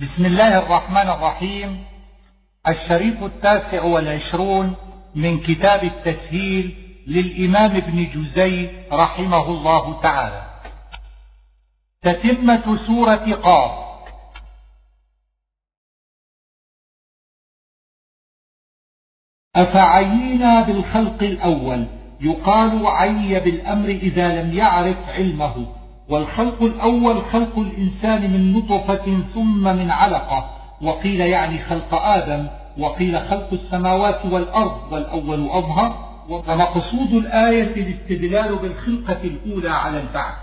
بسم الله الرحمن الرحيم. الشريط التاسع والعشرون من كتاب التسهيل للإمام ابن جزي رحمه الله تعالى. تتمة سورة قاف. أفعينا بالخلق الأول؟ يقال عي بالأمر إذا لم يعرف علمه. والخلق الأول خلق الإنسان من نطفة ثم من علقة وقيل يعني خلق آدم وقيل خلق السماوات والأرض والأول أظهر. ومقصود الآية الاستدلال بالخلقة الأولى على البعث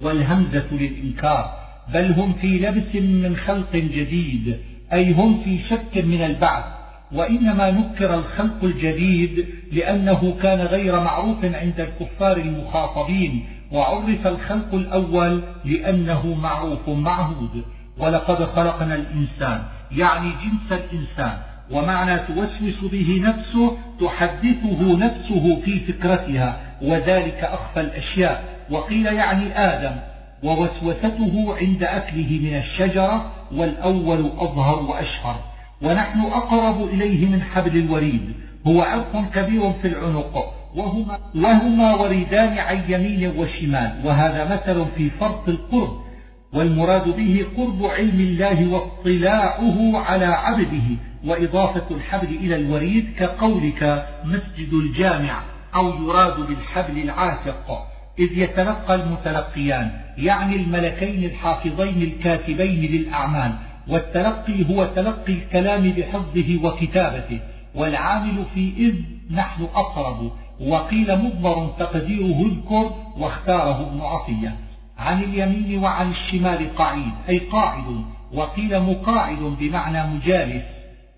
والهمزة للإنكار بل هم في لبس من خلق جديد أي هم في شك من البعث. وإنما نكر الخلق الجديد لأنه كان غير معروف عند الكفار المخاطبين وعرف الخلق الأول لأنه معروف معهود. ولقد خلقنا الإنسان يعني جنس الإنسان. ومعنى توسوس به نفسه تحدثه نفسه في فكرتها. وذلك أخفى الأشياء. وقيل يعني آدم. ووسوسته عند أكله من الشجرة والأول أظهر وأشهر. ونحن أقرب إليه من حبل الوريد. هو عرق كبير في العنق. وهما, وهما وريدان عن يمين وشمال. وهذا مثل في فرق القرب والمراد به قرب علم الله واطلاعه على عبده وإضافة الحبل إلى الوريد كقولك مسجد الجامع أو يراد بالحبل العاتق. إذ يتلقى المتلقيان يعني الملكين الحافظين الكاتبين للأعمال. والتلقي هو تلقي الكلام بحفظه وكتابته والعامل في إذ نحن أقرب. وقيل مضمر تقديره اذكر واختاره ابن عطية. عن اليمين وعن الشمال قعيد أي قاعد وقيل مقاعد بمعنى مجالس.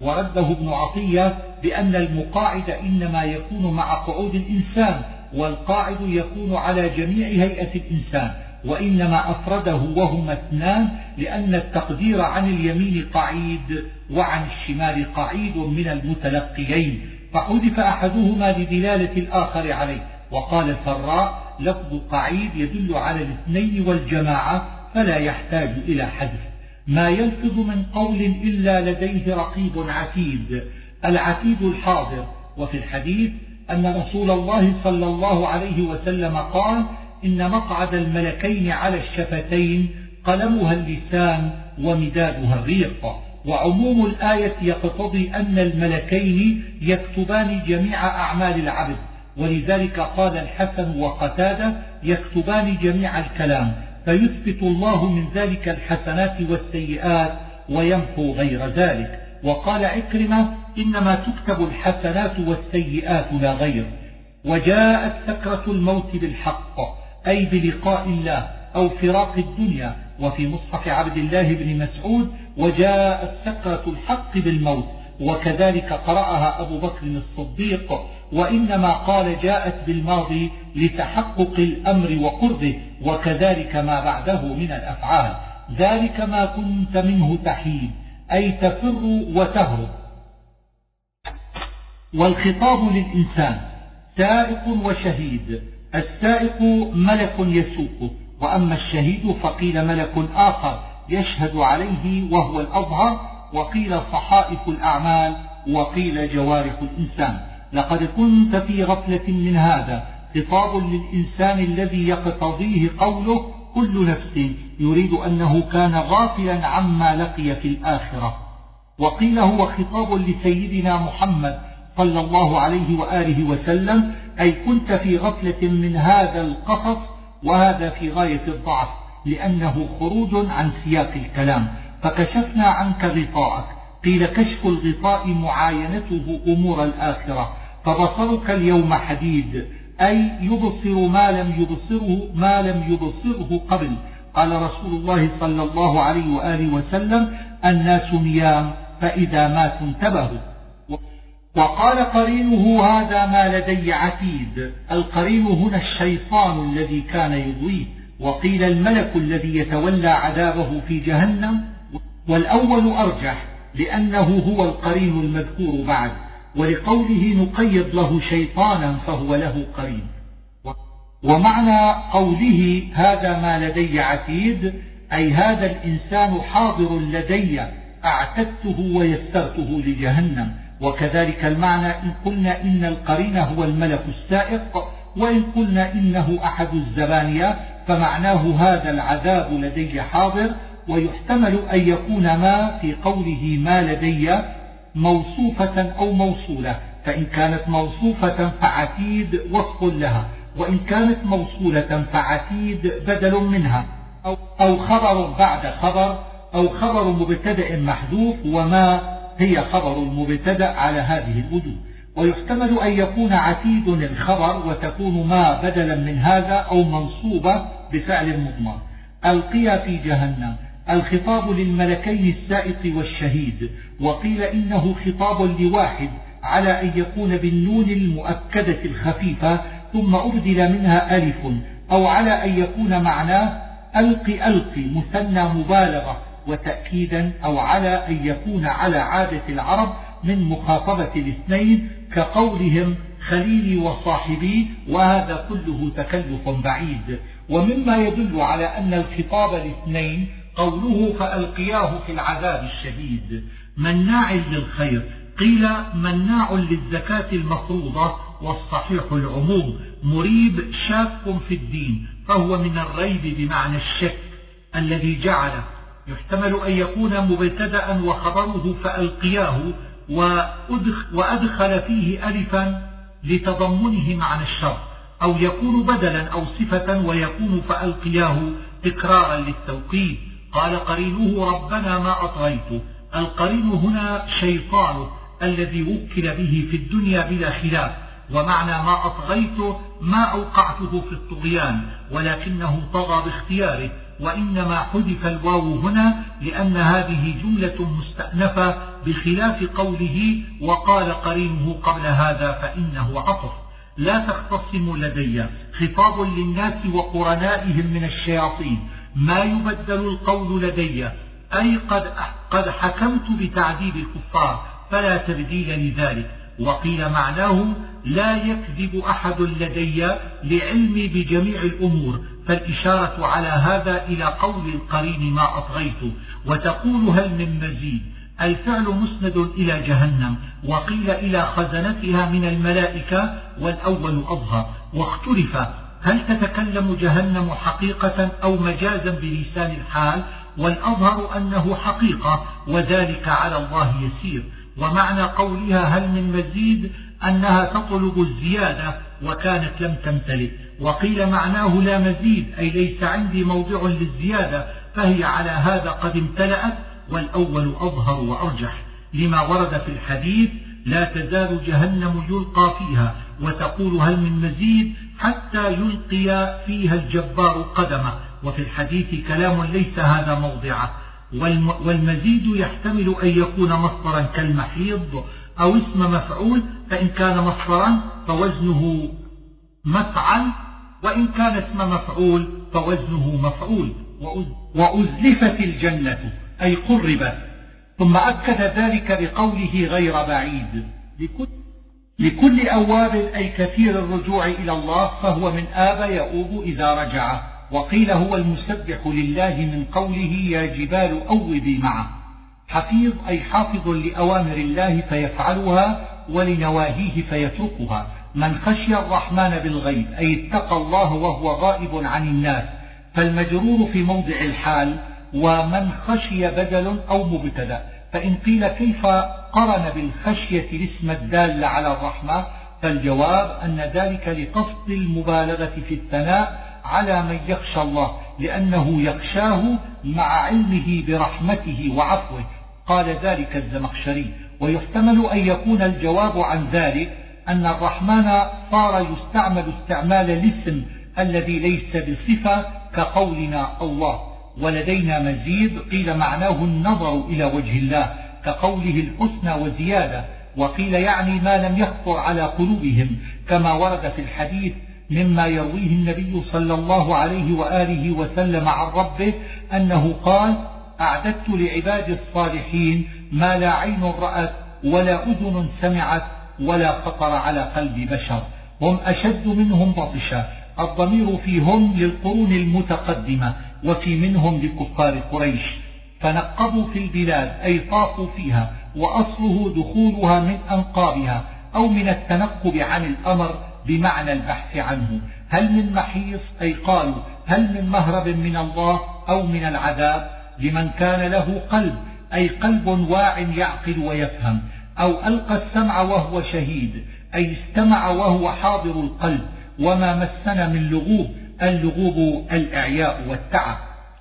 ورده ابن عطية بأن المقاعد إنما يكون مع قعود الإنسان والقاعد يكون على جميع هيئة الإنسان وإنما أفرده وهما اثنان لأن التقدير عن اليمين قعيد وعن الشمال قعيد من المتلقيين. فحذف أحدهما لدلالة الآخر عليه وقال الفراء لفظ قعيد يدل على الاثنين والجماعة فلا يحتاج إلى حذف. ما يلفظ من قول إلا لديه رقيب عتيد العتيد الحاضر. وفي الحديث أن رسول الله صلى الله عليه وسلم قال إن مقعد الملكين على الشفتين قلمها اللسان ومدادها الريق. وعموم الآية يقتضي أن الملكين يكتبان جميع أعمال العبد ولذلك قال الحسن وقتادة يكتبان جميع الكلام فيثبت الله من ذلك الحسنات والسيئات ويمحو غير ذلك. وقال عكرمة إنما تكتب الحسنات والسيئات لا غير. وجاءت سكرة الموت بالحق أي بلقاء الله أو فراق الدنيا. وفي مصحف عبد الله بن مسعود وجاءت سكرة الحق بالموت وكذلك قرأها أبو بكر الصديق وإنما قال جاءت بالماضي لتحقق الأمر وقربه وكذلك ما بعده من الأفعال. ذلك ما كنت منه تحيد أي تفر وتهرب. والخطاب للإنسان سائق وشهيد السائق ملك يسوقه وأما الشهيد فقيل ملك آخر. يشهد عليه وهو الأظهر وقيل صحائف الأعمال وقيل جوارح الإنسان. لقد كنت في غفلة من هذا. خطاب للإنسان الذي يقتضيه قوله كل نفس يريد أنه كان غافلا عما لقي في الآخرة. وقيل هو خطاب لسيدنا محمد صلى الله عليه وآله وسلم أي كنت في غفلة من هذا القصص وهذا في غاية الضعف. لأنه خروج عن سياق الكلام. فكشفنا عنك غطاءك. قيل كشف الغطاء معاينته أمور الآخرة. فبصرك اليوم حديد. أي يبصر ما لم يبصره ما لم يبصره قبل. قال رسول الله صلى الله عليه وآله وسلم الناس نيام فإذا ماتوا انتبهوا. وقال قرينه هذا ما لدي عتيد. القرين هنا الشيطان الذي كان يضويه. وقيل الملك الذي يتولى عذابه في جهنم والأول أرجح لأنه هو القرين المذكور بعد ولقوله نقيض له شيطانا فهو له قرين. ومعنى قوله هذا ما لدي عتيد أي هذا الإنسان حاضر لدي أعتدته ويسرته لجهنم. وكذلك المعنى إن قلنا إن القرين هو الملك السائق وإن قلنا إنه أحد الزبانية فمعناه هذا العذاب لدي حاضر ويحتمل أن يكون ما في قوله ما لدي موصوفة أو موصولة. فإن كانت موصوفة فعتيد وصف لها وإن كانت موصولة فعتيد بدل منها أو خبر بعد خبر أو خبر مبتدأ محذوف وما هي خبر المبتدأ على هذه الوجوه. ويحتمل أن يكون عتيد الخبر وتكون ما بدلا من هذا أو منصوبة بفعل مضمر ألقيا في جهنم. الخطاب للملكين السائق والشهيد. وقيل إنه خطاب لواحد على أن يكون بالنون المؤكدة الخفيفة ثم أبدل منها ألف أو على أن يكون معناه ألق ألق مثنى مبالغة وتأكيدا أو على أن يكون على عادة العرب من مخاطبة الاثنين كقولهم خليلي وصاحبي وهذا كله تكلف بعيد. ومما يدل على أن الخطاب الاثنين قوله فألقياه في العذاب الشديد. مناع للخير. قيل مناع للزكاة المفروضة والصحيح العموم. مريب شاك في الدين. فهو من الريب بمعنى الشك الذي جعل يحتمل أن يكون مبتدأ وخبره فألقياه وأدخل فيه ألفا لتضمنه معنى الشر أو يكون بدلا أو صفة ويكون فألقياه تكرارا للتوقيت. قال قرينه ربنا ما أطغيته. القرين هنا شيطانه الذي وكل به في الدنيا بلا خلاف. ومعنى ما أطغيته ما أوقعته في الطغيان ولكنه طغى باختياره. وإنما حذف الواو هنا لأن هذه جملة مستأنفة بخلاف قوله وقال قرينه قبل هذا فإنه عطف. لا تختصموا لدي خطاب للناس وقرنائهم من الشياطين. ما يبدل القول لدي؟ أي قد, قد حكمت بتعذيب الكفار فلا تبديل لذلك. وقيل معناه لا يكذب أحد لدي لعلمي بجميع الأمور. فالإشارة على هذا إلى قول القرين ما أطغيت وتقول هل من مزيد؟ الفعل مسند إلى جهنم وقيل إلى خزنتها من الملائكة والأول أظهر. واختلف هل تتكلم جهنم حقيقة أو مجازا بلسان الحال؟ والأظهر أنه حقيقة وذلك على الله يسير. ومعنى قولها هل من مزيد؟ أنها تطلب الزيادة وكانت لم تمتلئ. وقيل معناه لا مزيد أي ليس عندي موضع للزيادة فهي على هذا قد امتلأت والأول أظهر وأرجح لما ورد في الحديث لا تزال جهنم يلقى فيها وتقول هل من مزيد حتى يلقي فيها الجبار قدمه. وفي الحديث كلام ليس هذا موضعه. والمزيد يحتمل أن يكون مصدرا كالمحيض أو اسم مفعول فإن كان مصدرا فوزنه مفعل وإن كان اسم مفعول فوزنه مفعول. وأزلفت الجنة. أي قربت ثم أكد ذلك بقوله غير بعيد. لكل أواب أي كثير الرجوع إلى الله فهو من آب يؤوب إذا رجع وقيل هو المسبح لله من قوله يا جبال أوبي معه. حفيظ أي حافظ لأوامر الله فيفعلها ولنواهيه فيتركها. من خشي الرحمن بالغيب أي اتقى الله وهو غائب عن الناس فالمجرور في موضع الحال ومن خشي بدل أو مبتدأ. فإن قيل كيف قرن بالخشية الاسم الدال على الرحمة فالجواب أن ذلك لقصد المبالغة في الثناء على من يخشى الله لأنه يخشاه مع علمه برحمته وعفوه. قال ذلك الزمخشري. ويحتمل أن يكون الجواب عن ذلك أن الرحمن صار يستعمل استعمال الاسم الذي ليس بصفة كقولنا الله. ولدينا مزيد قيل معناه النظر إلى وجه الله كقوله الحسنى وزيادة وقيل يعني ما لم يخطر على قلوبهم كما ورد في الحديث مما يرويه النبي صلى الله عليه وآله وسلم عن ربه أنه قال أعددت لعبادي الصالحين ما لا عين رأت ولا أذن سمعت ولا خطر على قلب بشر هم أشد منهم بطشا الضمير فيهم للقرون المتقدمة. وفي منهم لكفار قريش فنقبوا في البلاد أي طافوا فيها وأصله دخولها من أنقابها أو من التنقب عن الأمر بمعنى البحث عنه. هل من محيص؟ أي قالوا هل من مهرب من الله أو من العذاب؟ لمن كان له قلب أي قلب واع يعقل ويفهم أو ألقى السمع وهو شهيد أي استمع وهو حاضر القلب وما مسنا من لغوب اللغوب الإعياء والتعب.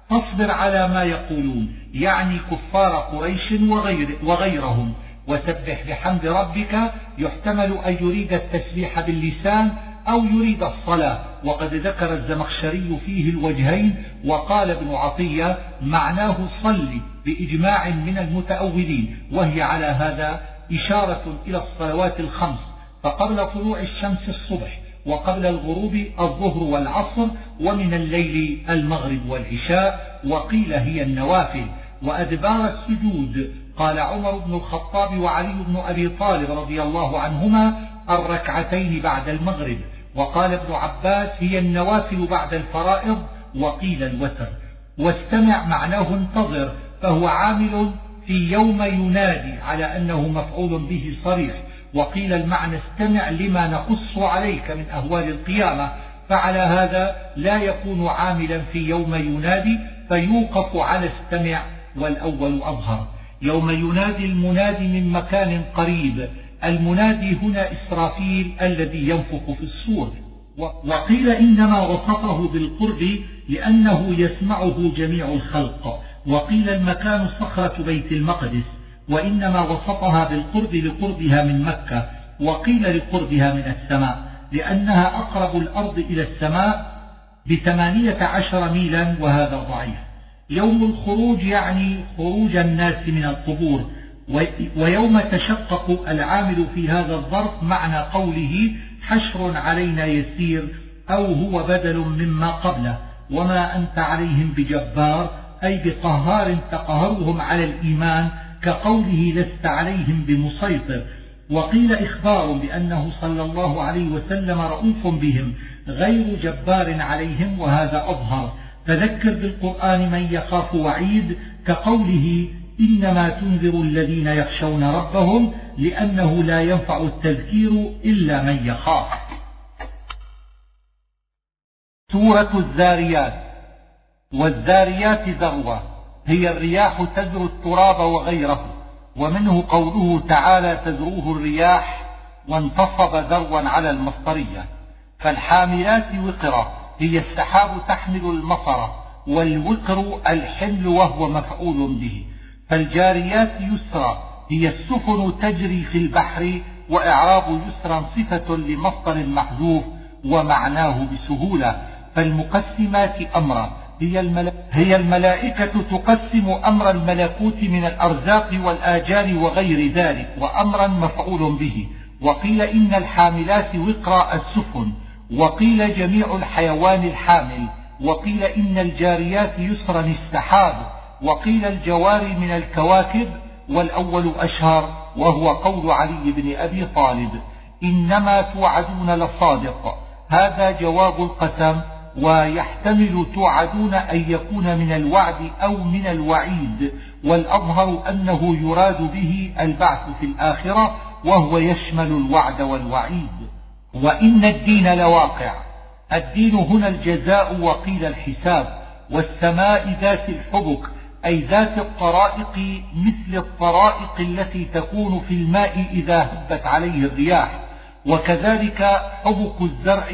فاصبر على ما يقولون يعني كفار قريش وغير وغيرهم. وسبح بحمد ربك يحتمل أن يريد التسبيح باللسان أو يريد الصلاة. وقد ذكر الزمخشري فيه الوجهين وقال ابن عطية معناه صل بإجماع من المتأولين. وهي على هذا إشارة إلى الصلوات الخمس. فقبل طلوع الشمس الصبح وقبل الغروب الظهر والعصر ومن الليل المغرب والعشاء وقيل هي النوافل. وأدبار السجود. قال عمر بن الخطاب وعلي بن أبي طالب رضي الله عنهما الركعتين بعد المغرب. وقال ابن عباس هي النوافل بعد الفرائض وقيل الوتر. واستمع معناه انتظر فهو عامل في يوم ينادي على أنه مفعول به صريح. وقيل المعنى استمع لما نقص عليك من أهوال القيامة فعلى هذا لا يكون عاملا في يوم ينادي فيوقف على استمع والأول أظهر. يوم ينادي المنادي من مكان قريب المنادي هنا إسرافيل الذي ينفخ في الصور. وقيل إنما وصفه بالقرب لأنه يسمعه جميع الخلق. وقيل المكان صخرة بيت المقدس. وإنما وصفها بالقرب لقربها من مكة وقيل لقربها من السماء لأنها أقرب الأرض إلى السماء بثمانية عشر ميلا وهذا ضعيف. يوم الخروج يعني خروج الناس من القبور ويوم تشقق العامل في هذا الظرف معنى قوله حشر علينا يسير أو هو بدل مما قبله. وما أنت عليهم بجبار أي بقهار تقهرهم على الإيمان كقوله لست عليهم بمسيطر وقيل إخبار بأنه صلى الله عليه وسلم رؤوف بهم غير جبار عليهم وهذا أظهر. فذكر بالقرآن من يخاف وعيد كقوله إنما تنذر الذين يخشون ربهم لأنه لا ينفع التذكير إلا من يخاف. سورة الذاريات والذاريات ذروة. هي الرياح تزر التراب وغيره ومنه قوله تعالى تزروه الرياح وانتصب ذروا على المصدرية فالحاملات وقرة هي السحاب تحمل المطر والوقر الحمل وهو مفعول به. فالجاريات يسرا هي السفن تجري في البحر وإعراب يسرا صفة لمصدر محذوف ومعناه بسهولة. فالمقسمات أمرا هي, هي الملائكة تقسم أمر الملكوت من الأرزاق والآجال وغير ذلك وأمرا مفعول به. وقيل إن الحاملات وقرا السفن وقيل جميع الحيوان الحامل وقيل إن الجاريات يسرا السحاب وقيل الجواري من الكواكب والأول أشهر وهو قول علي بن أبي طالب. إنما توعدون لصادق. هذا جواب القسم ويحتمل توعدون أن يكون من الوعد أو من الوعيد والأظهر أنه يراد به البعث في الآخرة وهو يشمل الوعد والوعيد. وإن الدين لواقع. الدين هنا الجزاء وقيل الحساب والسماء ذات الحبك أي ذات الطرائق مثل الطرائق التي تكون في الماء إذا هبت عليه الرياح. وكذلك حبك الزرع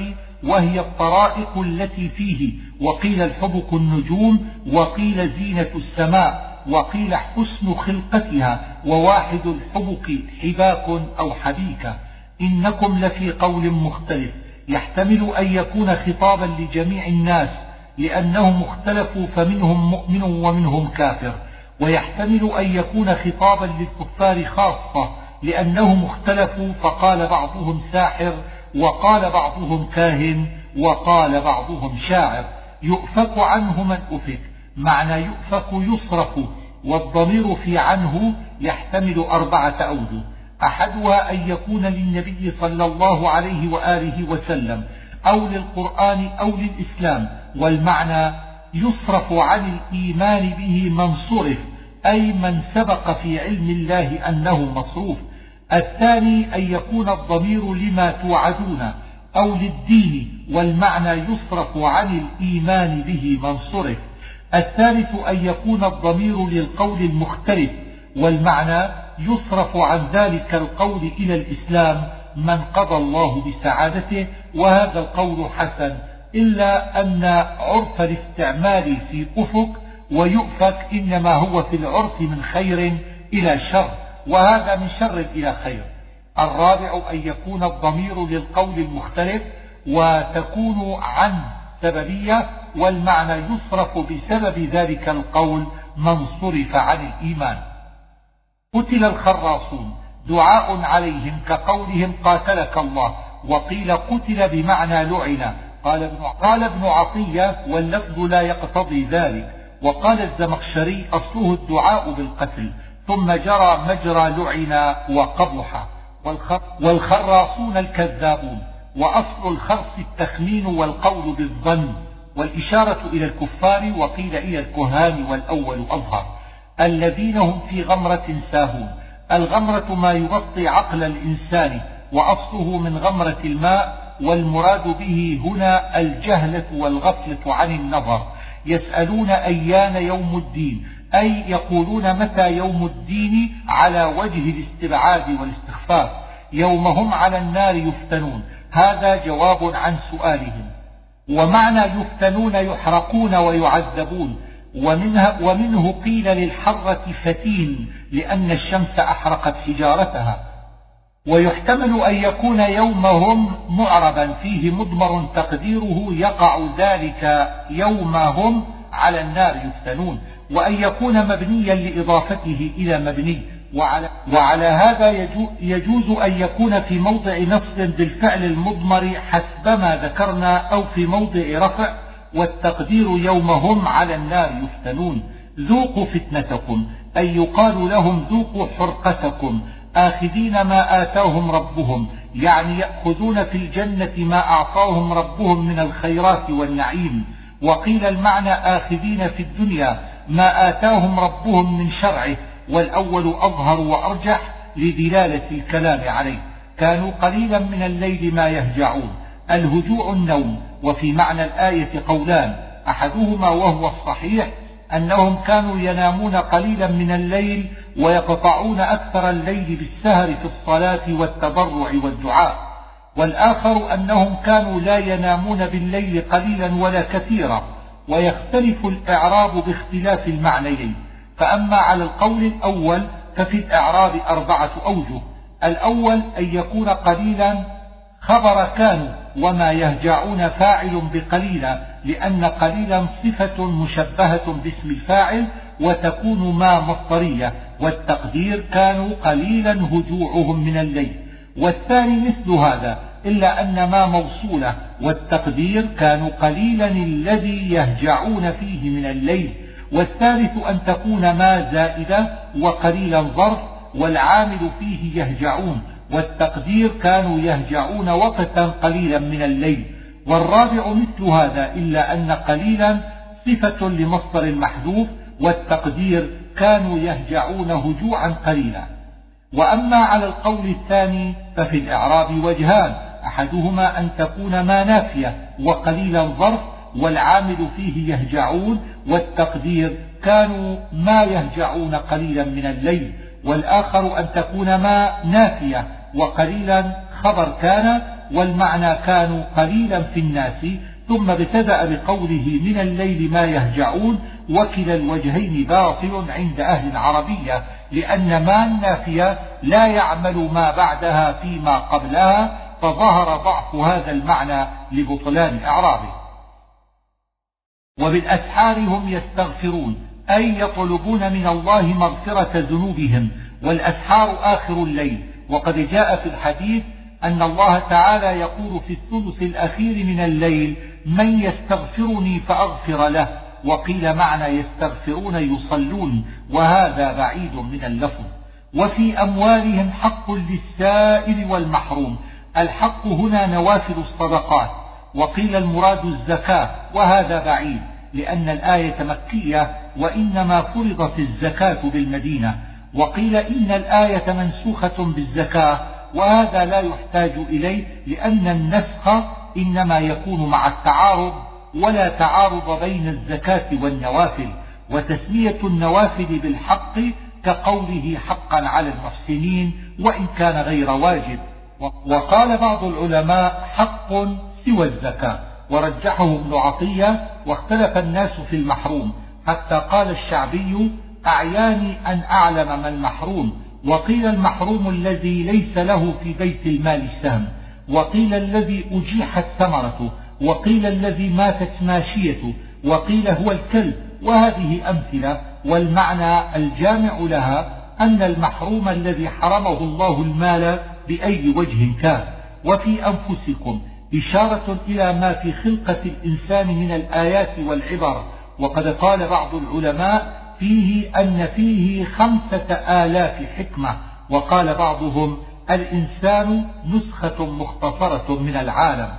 وهي الطرائق التي فيه. وقيل الحبك النجوم وقيل زينة السماء وقيل حسن خلقتها وواحد الحبك حباك أو حبيكة إنكم لفي قول مختلف. يحتمل أن يكون خطابا لجميع الناس لأنهم اختلفوا فمنهم مؤمن ومنهم كافر. ويحتمل أن يكون خطابا للكفار خاصة لأنهم اختلفوا فقال بعضهم ساحر وقال بعضهم كاهن وقال بعضهم شاعر. يؤفك عنه من أفك. معنى يؤفك يصرف والضمير في عنه يحتمل أربعة أوجه أحدها أن يكون للنبي صلى الله عليه وآله وسلم أو للقرآن أو للإسلام. والمعنى يصرف عن الإيمان به من صرف أي من سبق في علم الله أنه مصروف. الثاني أن يكون الضمير لما توعدون أو للدين والمعنى يصرف عن الإيمان به من صرف الثالث أن يكون الضمير للقول المختلف والمعنى يصرف عن ذلك القول إلى الإسلام من قضى الله بسعادته وهذا القول حسن إلا أن عرف الاستعمال في أفق ويؤفك إنما هو في العرف من خير إلى شر. وهذا من شر إلى خير. الرابع أن يكون الضمير للقول المختلف وتكون عن سببية والمعنى يصرف بسبب ذلك القول من صرف عن الإيمان. قتل الخراصون. دعاء عليهم كقولهم قاتلك الله. وقيل قتل بمعنى لعن. قال ابن, قال ابن عطية واللفظ لا يقتضي ذلك. وقال الزمخشري أصله الدعاء بالقتل. ثم جرى مجرى لعن وقبح والخراصون الكذابون. وأصل الخرص التخمين والقول بالظن. والإشارة إلى الكفار وقيل إلى الكهان والأول أظهر. الذين هم في غمرة ساهون. الغمرة ما يغطي عقل الإنسان. وأصله من غمرة الماء. والمراد به هنا الجهلة والغفلة عن النظر. يسألون أيان يوم الدين. أي يقولون متى يوم الدين على وجه الاستبعاد والاستخفاف يوم هم على النار يفتنون. هذا جواب عن سؤالهم. ومعنى يفتنون يحرقون ويعذبون. ومنها ومنه قيل للحرة فتين لأن الشمس أحرقت حجارتها. ويحتمل أن يكون يومهم معربا فيه مضمر تقديره يقع ذلك يومهم على النار يفتنون. وأن يكون مبنيا لإضافته إلى مبني. وعلى, وعلى هذا يجوز أن يكون في موضع نصب بالفعل المضمر حسب ما ذكرنا أو في موضع رفع والتقدير يومهم على النار يفتنون. ذوقوا فتنتكم أي يقال لهم ذوقوا حرقتكم. آخذين ما آتاهم ربهم يعني يأخذون في الجنة ما أعطاهم ربهم من الخيرات والنعيم. وقيل المعنى آخذين في الدنيا ما آتاهم ربهم من شرعه والأول أظهر وأرجح لدلالة الكلام عليه. كانوا قليلا من الليل ما يهجعون. الهجوع النوم وفي معنى الآية قولان أحدهما وهو الصحيح أنهم كانوا ينامون قليلا من الليل ويقطعون أكثر الليل بالسهر في الصلاة والتضرع والدعاء. والآخر أنهم كانوا لا ينامون بالليل قليلا ولا كثيرا. ويختلف الإعراب باختلاف المعنيين. فأما على القول الأول ففي الإعراب أربعة أوجه. الأول أن يكون قليلا خبر كانوا وما يهجعون فاعل بقليلا لأن قليلا صفة مشبهة باسم الفاعل وتكون ما مصدرية والتقدير كانوا قليلا هجوعهم من الليل. والثاني مثل هذا إلا أن ما موصولة والتقدير كانوا قليلا الذي يهجعون فيه من الليل والثالث أن تكون ما زائدة وقليلا ظرف والعامل فيه يهجعون والتقدير كانوا يهجعون وقتا قليلا من الليل. والرابع مثل هذا إلا أن قليلا صفة لمصدر المحذوف والتقدير كانوا يهجعون هجوعا قليلا. وأما على القول الثاني ففي الإعراب وجهان أحدهما أن تكون ما نافية وقليلا ظرف والعامل فيه يهجعون والتقدير كانوا ما يهجعون قليلا من الليل والآخر أن تكون ما نافية وقليلا خبر كان والمعنى كانوا قليلا في الناس ثم ابتدأ بقوله من الليل ما يهجعون وكلا الوجهين باطل عند أهل العربية لأن ما النافية لا يعمل ما بعدها فيما قبلها فظهر ضعف هذا المعنى لبطلان إعرابه وبالأسحار هم يستغفرون أي يطلبون من الله مغفرة ذنوبهم والأسحار آخر الليل. وقد جاء في الحديث أن الله تعالى يقول في الثلث الأخير من الليل من يستغفرني فأغفر له. وقيل معنى يستغفرون يصلون وهذا بعيد من اللفظ. وفي أموالهم حق للسائل والمحروم الحق هنا نوافل الصدقات وقيل المراد الزكاة وهذا بعيد لأن الآية مكية وإنما فرضت الزكاة بالمدينة وقيل إن الآية منسوخة بالزكاة وهذا لا يحتاج إليه لأن النسخ إنما يكون مع التعارض ولا تعارض بين الزكاة والنوافل وتسمية النوافل بالحق كقوله حقا على المحسنين وإن كان غير واجب. وقال بعض العلماء حق سوى الزكاة. ورجحه ابن عطية واختلف الناس في المحروم حتى قال الشعبي أعياني أن أعلم ما المحروم. وقيل المحروم الذي ليس له في بيت المال سهم وقيل الذي أجيحت ثمرته. وقيل الذي ماتت ماشيته. وقيل هو الكلب. وهذه أمثلة. والمعنى الجامع لها أن المحروم الذي حرمه الله المال بأي وجه كان. وفي أنفسكم إشارة إلى ما في خلقة الإنسان من الآيات والعبر. وقد قال بعض العلماء فيه أن فيه خمسة آلاف حكمة. وقال بعضهم الإنسان نسخة مختصرة من العالم.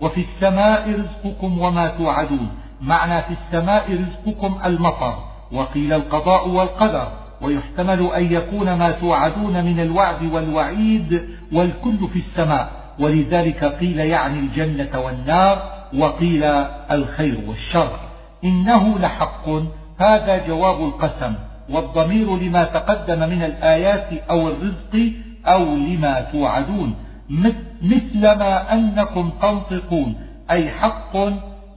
وفي السماء رزقكم وما توعدون. معنى في السماء رزقكم المطر. وقيل القضاء والقدر. ويحتمل أن يكون ما توعدون من الوعد والوعيد والكل في السماء. ولذلك قيل يعني الجنة والنار وقيل الخير والشر. إنه لحق. هذا جواب القسم. والضمير لما تقدم من الآيات أو الرزق أو لما توعدون. مثل ما أنكم تنطقون. أي حق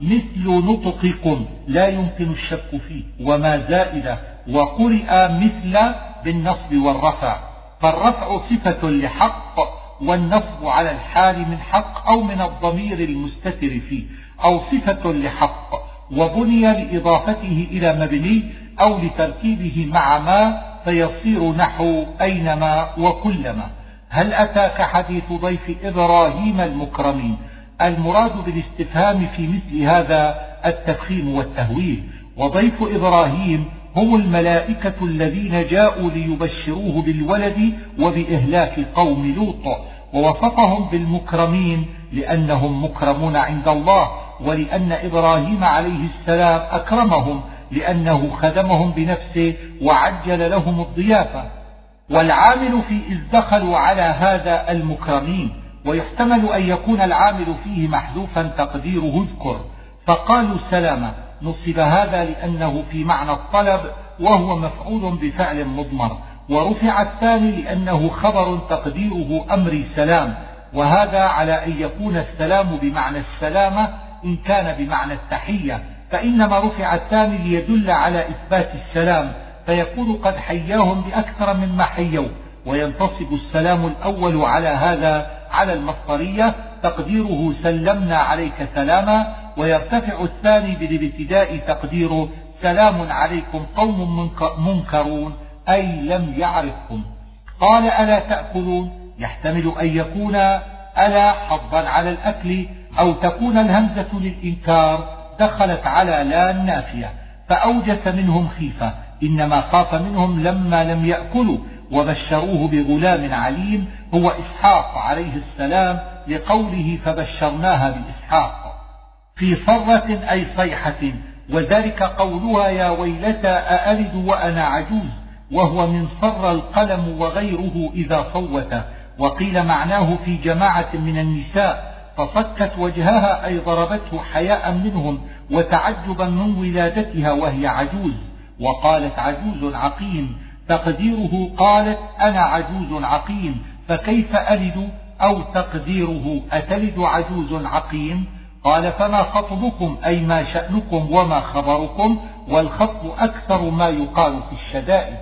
مثل نطقكم. لا يمكن الشك فيه. وما زائدة وقرئ مثل بالنصب والرفع. فالرفع صفة لحق والنصب على الحال من حق أو من الضمير المستتر فيه أو صفة لحق وبني لإضافته إلى مبني أو لتركيبه مع ما فيصير نحو أينما وكلما. هل أتاك حديث ضيف إبراهيم المكرمين؟ المراد بالاستفهام في مثل هذا التفخيم والتهويل. وضيف إبراهيم هم الملائكة الذين جاءوا ليبشروه بالولد وبإهلاك قوم لوط ووصفهم بالمكرمين لأنهم مكرمون عند الله ولأن إبراهيم عليه السلام أكرمهم لأنه خدمهم بنفسه وعجل لهم الضيافة. والعامل في إذ دخلوا على هذا المكرمين ويحتمل أن يكون العامل فيه محذوفا تقديره اذكر فقالوا سلاما نصب هذا لأنه في معنى الطلب وهو مفعول بفعل مضمر. ورفع الثاني لأنه خبر تقديره أمر سلام وهذا على أن يكون السلام بمعنى السلامة إن كان بمعنى التحية. فإنما رفع الثاني ليدل على إثبات السلام. فيكون قد حياهم بأكثر مما حيوا. وينتصب السلام الأول على هذا على المصدرية. تقديره سلمنا عليك سلاما. ويرتفع الثاني بالابتداء تقديره سلام عليكم قوم منكرون أي لم يعرفكم. قال ألا تأكلون؟ يحتمل أن يكون ألا حظا على الأكل أو تكون الهمزة للإنكار دخلت على لا النافية فأوجس منهم خيفة إنما خاف منهم لما لم يأكلوا وبشروه بغلام عليم هو إسحاق عليه السلام لقوله فبشرناها بإسحاق. في صرة أي صيحة. وذلك قولها يا ويلتى أألد وأنا عجوز وهو من صر القلم وغيره إذا صوت. وقيل معناه في جماعة من النساء فصكت وجهها أي ضربته حياء منهم وتعجبا من ولادتها وهي عجوز. وقالت عجوز عقيم تقديره قالت أنا عجوز عقيم فكيف ألد أو تقديره أتلد عجوز عقيم؟ قال فما خطبكم أي ما شأنكم وما خبركم والخطب أكثر ما يقال في الشدائد.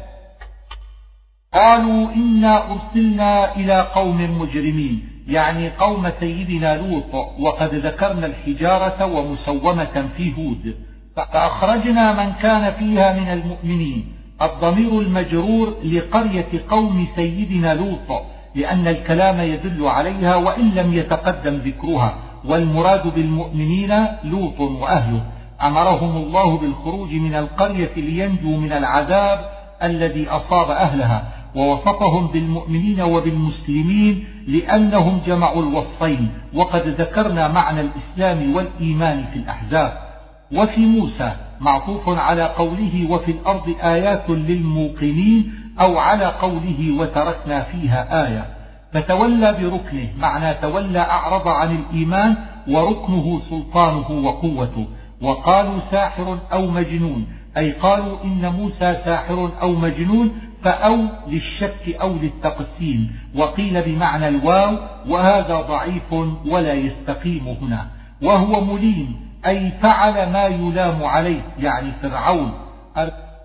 قالوا إنا أرسلنا إلى قوم مجرمين يعني قوم سيدنا لوط وقد ذكرنا الحجارة ومسومة في هود. فأخرجنا من كان فيها من المؤمنين. الضمير المجرور لقرية قوم سيدنا لوط لأن الكلام يدل عليها وإن لم يتقدم ذكرها. والمراد بالمؤمنين لوط وأهله. أمرهم الله بالخروج من القرية لينجوا من العذاب الذي أصاب أهلها ووصفهم بالمؤمنين وبالمسلمين لأنهم جمعوا الوصفين. وقد ذكرنا معنى الإسلام والإيمان في الأحزاب. وفي موسى معطوف على قوله وفي الأرض آيات للموقنين أو على قوله وتركنا فيها آية فتولى بركنه معنى تولى أعرض عن الإيمان وركنه سلطانه وقوته. وقالوا ساحر أو مجنون أي قالوا إن موسى ساحر أو مجنون فأو للشك أو للتقسيم. وقيل بمعنى الواو وهذا ضعيف ولا يستقيم هنا. وهو مليم أي فعل ما يلام عليه يعني فرعون.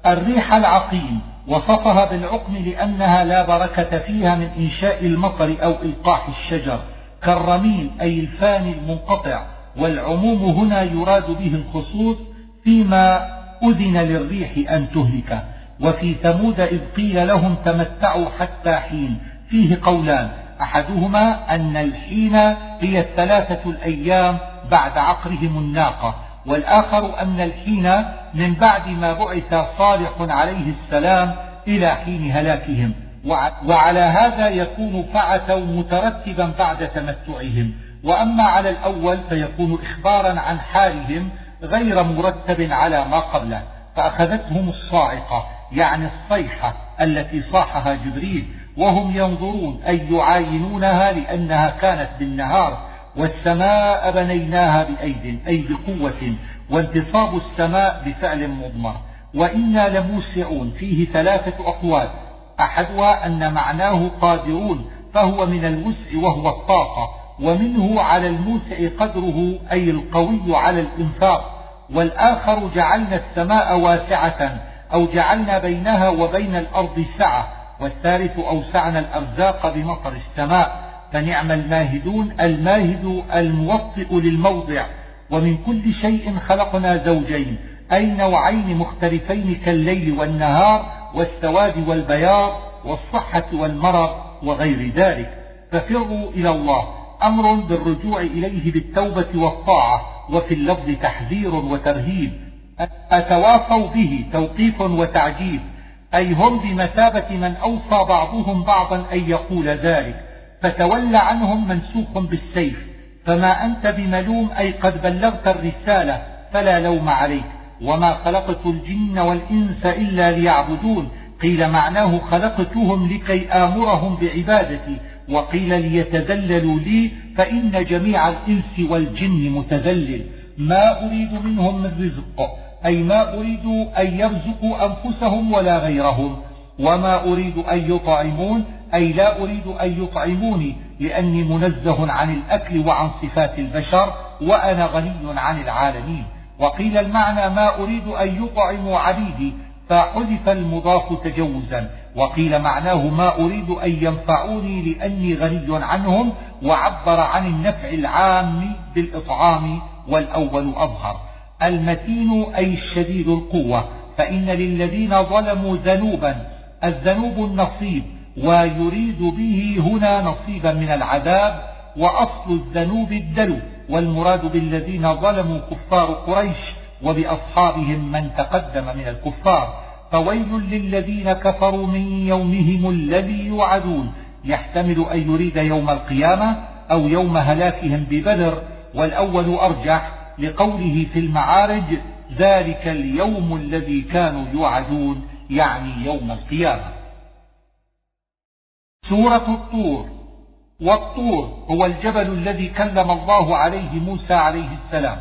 الريح العقيم. وصفها بالعقم لأنها لا بركة فيها من إنشاء المطر أو إلقاح الشجر كالرميم أي الفاني المنقطع والعموم هنا يراد به الخصوص فيما أذن للريح أن تهلك. وفي ثمود إذ قيل لهم تمتعوا حتى حين فيه قولان أحدهما أن الحين هي الثلاثة الأيام بعد عقرهم الناقة والآخر أن الحين من بعد ما بعث صالح عليه السلام إلى حين هلاكهم. وعلى هذا يكون فعتوا مترتبا بعد تمتعهم. وأما على الأول فيكون إخبارا عن حالهم غير مرتب على ما قبله. فأخذتهم الصاعقة يعني الصيحة التي صاحها جبريل وهم ينظرون أي يعاينونها لأنها كانت بالنهار والسماء بنيناها بأيد أي بقوة وانتصاب السماء بفعل مضمر. وإنا لموسعون. فيه ثلاثة أقوال. أحدها أن معناه قادرون فهو من الوسع وهو الطاقة. ومنه على الموسع قدره أي القوي على الإنفاق. والآخر جعلنا السماء واسعة أو جعلنا بينها وبين الأرض سعة. والثالث أوسعنا الأرزاق بمطر السماء. فنعم الماهدون الماهد الموطئ للموضع. ومن كل شيء خلقنا زوجين أي نوعين مختلفين كالليل والنهار والسواد والبياض والصحة والمرض وغير ذلك. ففروا إلى الله. أمر بالرجوع إليه بالتوبة والطاعة. وفي اللفظ تحذير وترهيب. أتواصوا به توقيف وتعجيب أي هم بمثابة من أوصى بعضهم بعضا أن يقول ذلك. فتول عنهم منسوخ بالسيف فما أنت بملوم أي قد بلغت الرسالة فلا لوم عليك وما خلقت الجن والإنس إلا ليعبدون قيل معناه خلقتهم لكي آمرهم بعبادتي وقيل ليتذللوا لي فإن جميع الإنس والجن متذلل ما أريد منهم من رزق أي ما أريد أن يرزقوا أنفسهم ولا غيرهم وما أريد أن يطعمون أي لا أريد أن يطعموني لأني منزه عن الأكل وعن صفات البشر وأنا غني عن العالمين. وقيل المعنى ما أريد أن يطعموا عبيدي فحذف المضاف تجوزا. وقيل معناه ما أريد أن ينفعوني لأني غني عنهم وعبر عن النفع العام بالإطعام والأول أظهر. المتين أي الشديد القوة فإن للذين ظلموا ذنوبا الذنوب النصيب ويريد به هنا نصيبا من العذاب وأصل الذنوب الدلو والمراد بالذين ظلموا كفار قريش وبأصحابهم من تقدم من الكفار. فويل للذين كفروا من يومهم الذي يوعدون. يحتمل أن يريد يوم القيامة أو يوم هلاكهم ببدر. والأول أرجح لقوله في المعارج ذلك اليوم الذي كانوا يوعدون يعني يوم القيامة. سورة الطور. والطور هو الجبل الذي كلم الله عليه موسى عليه السلام.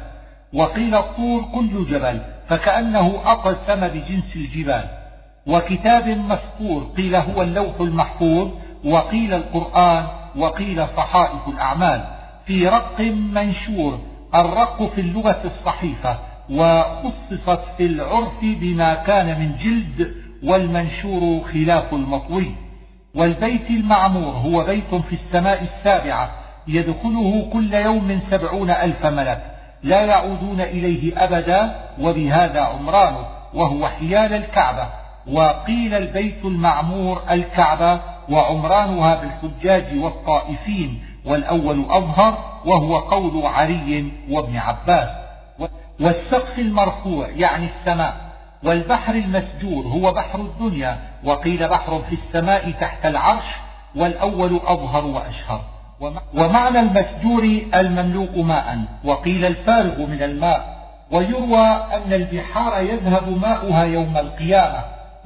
وقيل الطور كل جبل فكأنه أقسم بجنس الجبال. وكتاب مسطور قيل هو اللوح المحفوظ وقيل القرآن وقيل صحائف الأعمال. في رق منشور الرق في اللغة الصحيفة وخصصت في العرف بما كان من جلد والمنشور خلاف المطوي. والبيت المعمور هو بيت في السماء السابعة يدخله كل يوم سبعون ألف ملك لا يعودون إليه أبدا وبهذا عمرانه وهو حيال الكعبة وقيل البيت المعمور الكعبة وعمرانها بالحجاج والطائفين والأول أظهر وهو قول علي وابن عباس والسقف المرفوع يعني السماء. والبحر المسجور هو بحر الدنيا وقيل بحر في السماء تحت العرش والأول أظهر وأشهر. ومعنى المسجور المملوء ماء وقيل الفارغ من الماء. ويروى أن البحار يذهب ماؤها يوم القيامة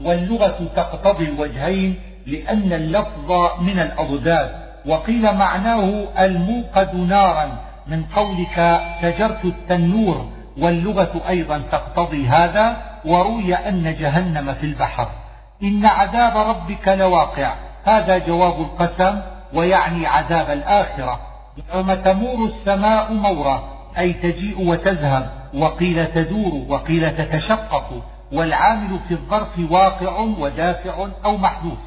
واللغة تقتضي الوجهين لأن اللفظ من الأضداد. وقيل معناه الموقد نارا من قولك سجرت التنور واللغة أيضا تقتضي هذا. وروي أن جهنم في البحر. إن عذاب ربك لواقع. هذا جواب القسم ويعني عذاب الآخرة. يوم تمور السماء مورا أي تجيء وتذهب وقيل تدور وقيل تتشقق والعامل في الظرف واقع ودافع أو محدوث.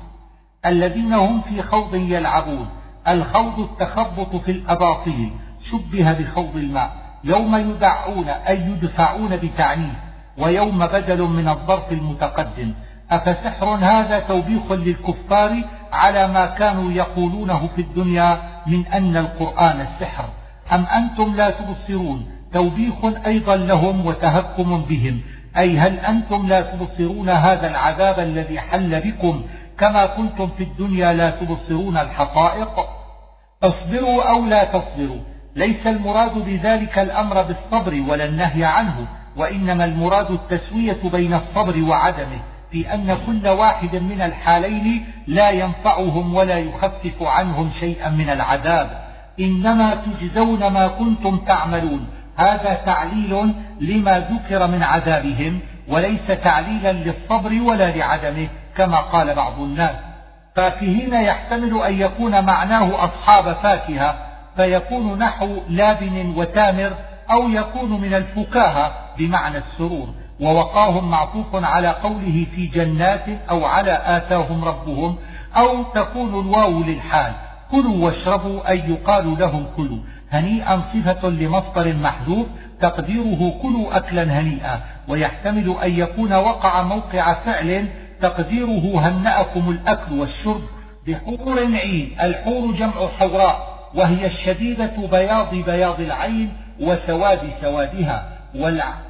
الذين هم في خوض يلعبون. الخوض التخبط في الأباطيل. شبه بخوض الماء. يوم يدعون أي يدفعون بتعنيف. ويوم بدل من الظرف المتقدم. أفسحر هذا توبيخ للكفار على ما كانوا يقولونه في الدنيا من أن القرآن السحر. أم أنتم لا تبصرون؟ توبيخ أيضا لهم وتهكم بهم. أي هل أنتم لا تبصرون هذا العذاب الذي حل بكم؟ كما كنتم في الدنيا لا تبصرون الحقائق. اصبروا أو لا تصبروا. ليس المراد بذلك الأمر بالصبر ولا النهي عنه. وإنما المراد التسوية بين الصبر وعدمه في أن كل واحد من الحالين لا ينفعهم ولا يخفف عنهم شيئا من العذاب. إنما تجزون ما كنتم تعملون. هذا تعليل لما ذكر من عذابهم وليس تعليلا للصبر ولا لعدمه كما قال بعض الناس. فاكهين يحتمل أن يكون معناه أصحاب فاكهة فيكون نحو لابن وتامر أو يكون من الفكاهة. بمعنى السرور ووقاهم معطوف على قوله في جنات أو على آتاهم ربهم أو تكون الواو للحال كلوا واشربوا أي يقال لهم كلوا. هنيئا صفة لمصدر محذوف تقديره كلوا أكلا هنيئا ويحتمل أن يكون وقع موقع فعل تقديره هنأكم الأكل والشرب بحور عين الحور جمع حوراء وهي الشديدة بياض بياض العين وسواد سوادها.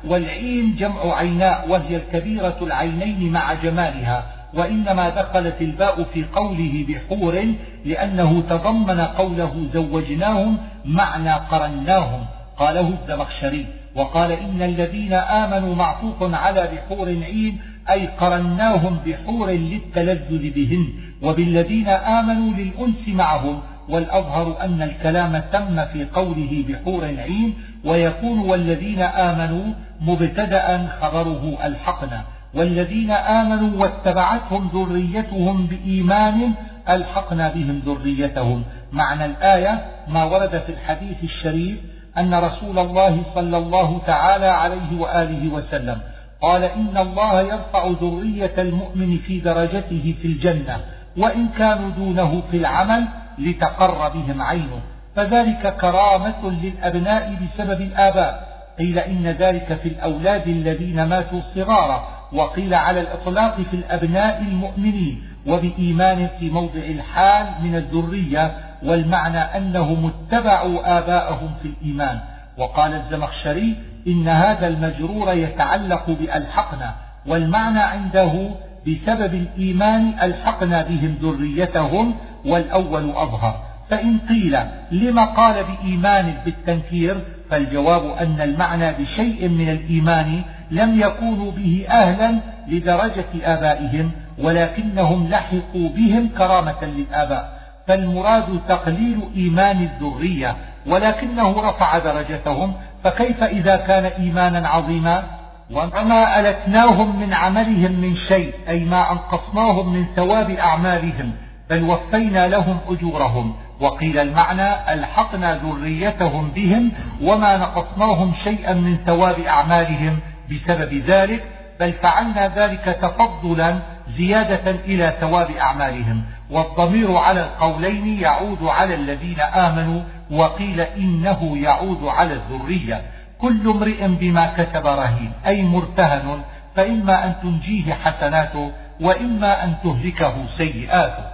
والعين جمع عيناء وهي الكبيرة العينين مع جمالها وإنما دخلت الباء في قوله بحور لأنه تضمن قوله زوجناهم معنى قرناهم. قاله الزمخشري وقال إن الذين آمنوا معطوف على بحور عين أي قرناهم بحور للتلذذ بهن وبالذين آمنوا للأنس معهم والأظهر أن الكلام تم في قوله بحور عين ويكون والذين آمنوا مبتدأ خبره ألحقنا. والذين آمنوا واتبعتهم ذريتهم بإيمان ألحقنا بهم ذريتهم. معنى الآية ما ورد في الحديث الشريف أن رسول الله صلى الله تعالى عليه وآله وسلم قال إن الله يرفع ذرية المؤمن في درجته في الجنة وإن كانوا دونه في العمل لتقر بهم عينه. فذلك كرامة للأبناء بسبب الآباء. قيل إن ذلك في الأولاد الذين ماتوا صغارا. وقيل على الإطلاق في الأبناء المؤمنين. وبإيمان في موضع الحال من الذرية. والمعنى أنهم اتبعوا آباءهم في الإيمان. وقال الزمخشري إن هذا المجرور يتعلق بألحقنا. والمعنى عنده بسبب الإيمان ألحقنا بهم ذريتهم والأول أظهر. فإن قيل لما قال بإيمان بالتنكير فالجواب أن المعنى بشيء من الإيمان لم يكونوا به أهلا لدرجة آبائهم ولكنهم لحقوا بهم كرامة للآباء. فالمراد تقليل إيمان الذرية ولكنه رفع درجتهم. فكيف إذا كان إيمانا عظيما؟ وما ألتناهم من عملهم من شيء أي ما أنقصناهم من ثواب أعمالهم بل وفينا لهم أجورهم. وقيل المعنى ألحقنا ذريتهم بهم وما نقصناهم شيئا من ثواب أعمالهم بسبب ذلك بل فعلنا ذلك تفضلا زيادة إلى ثواب أعمالهم. والضمير على القولين يعود على الذين آمنوا وقيل إنه يعود على الذرية. كل امرئ بما كسب رهين أي مرتهن فإما أن تنجيه حسناته وإما أن تهلكه سيئاته.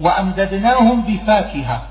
وأمددناهم بفاكهة.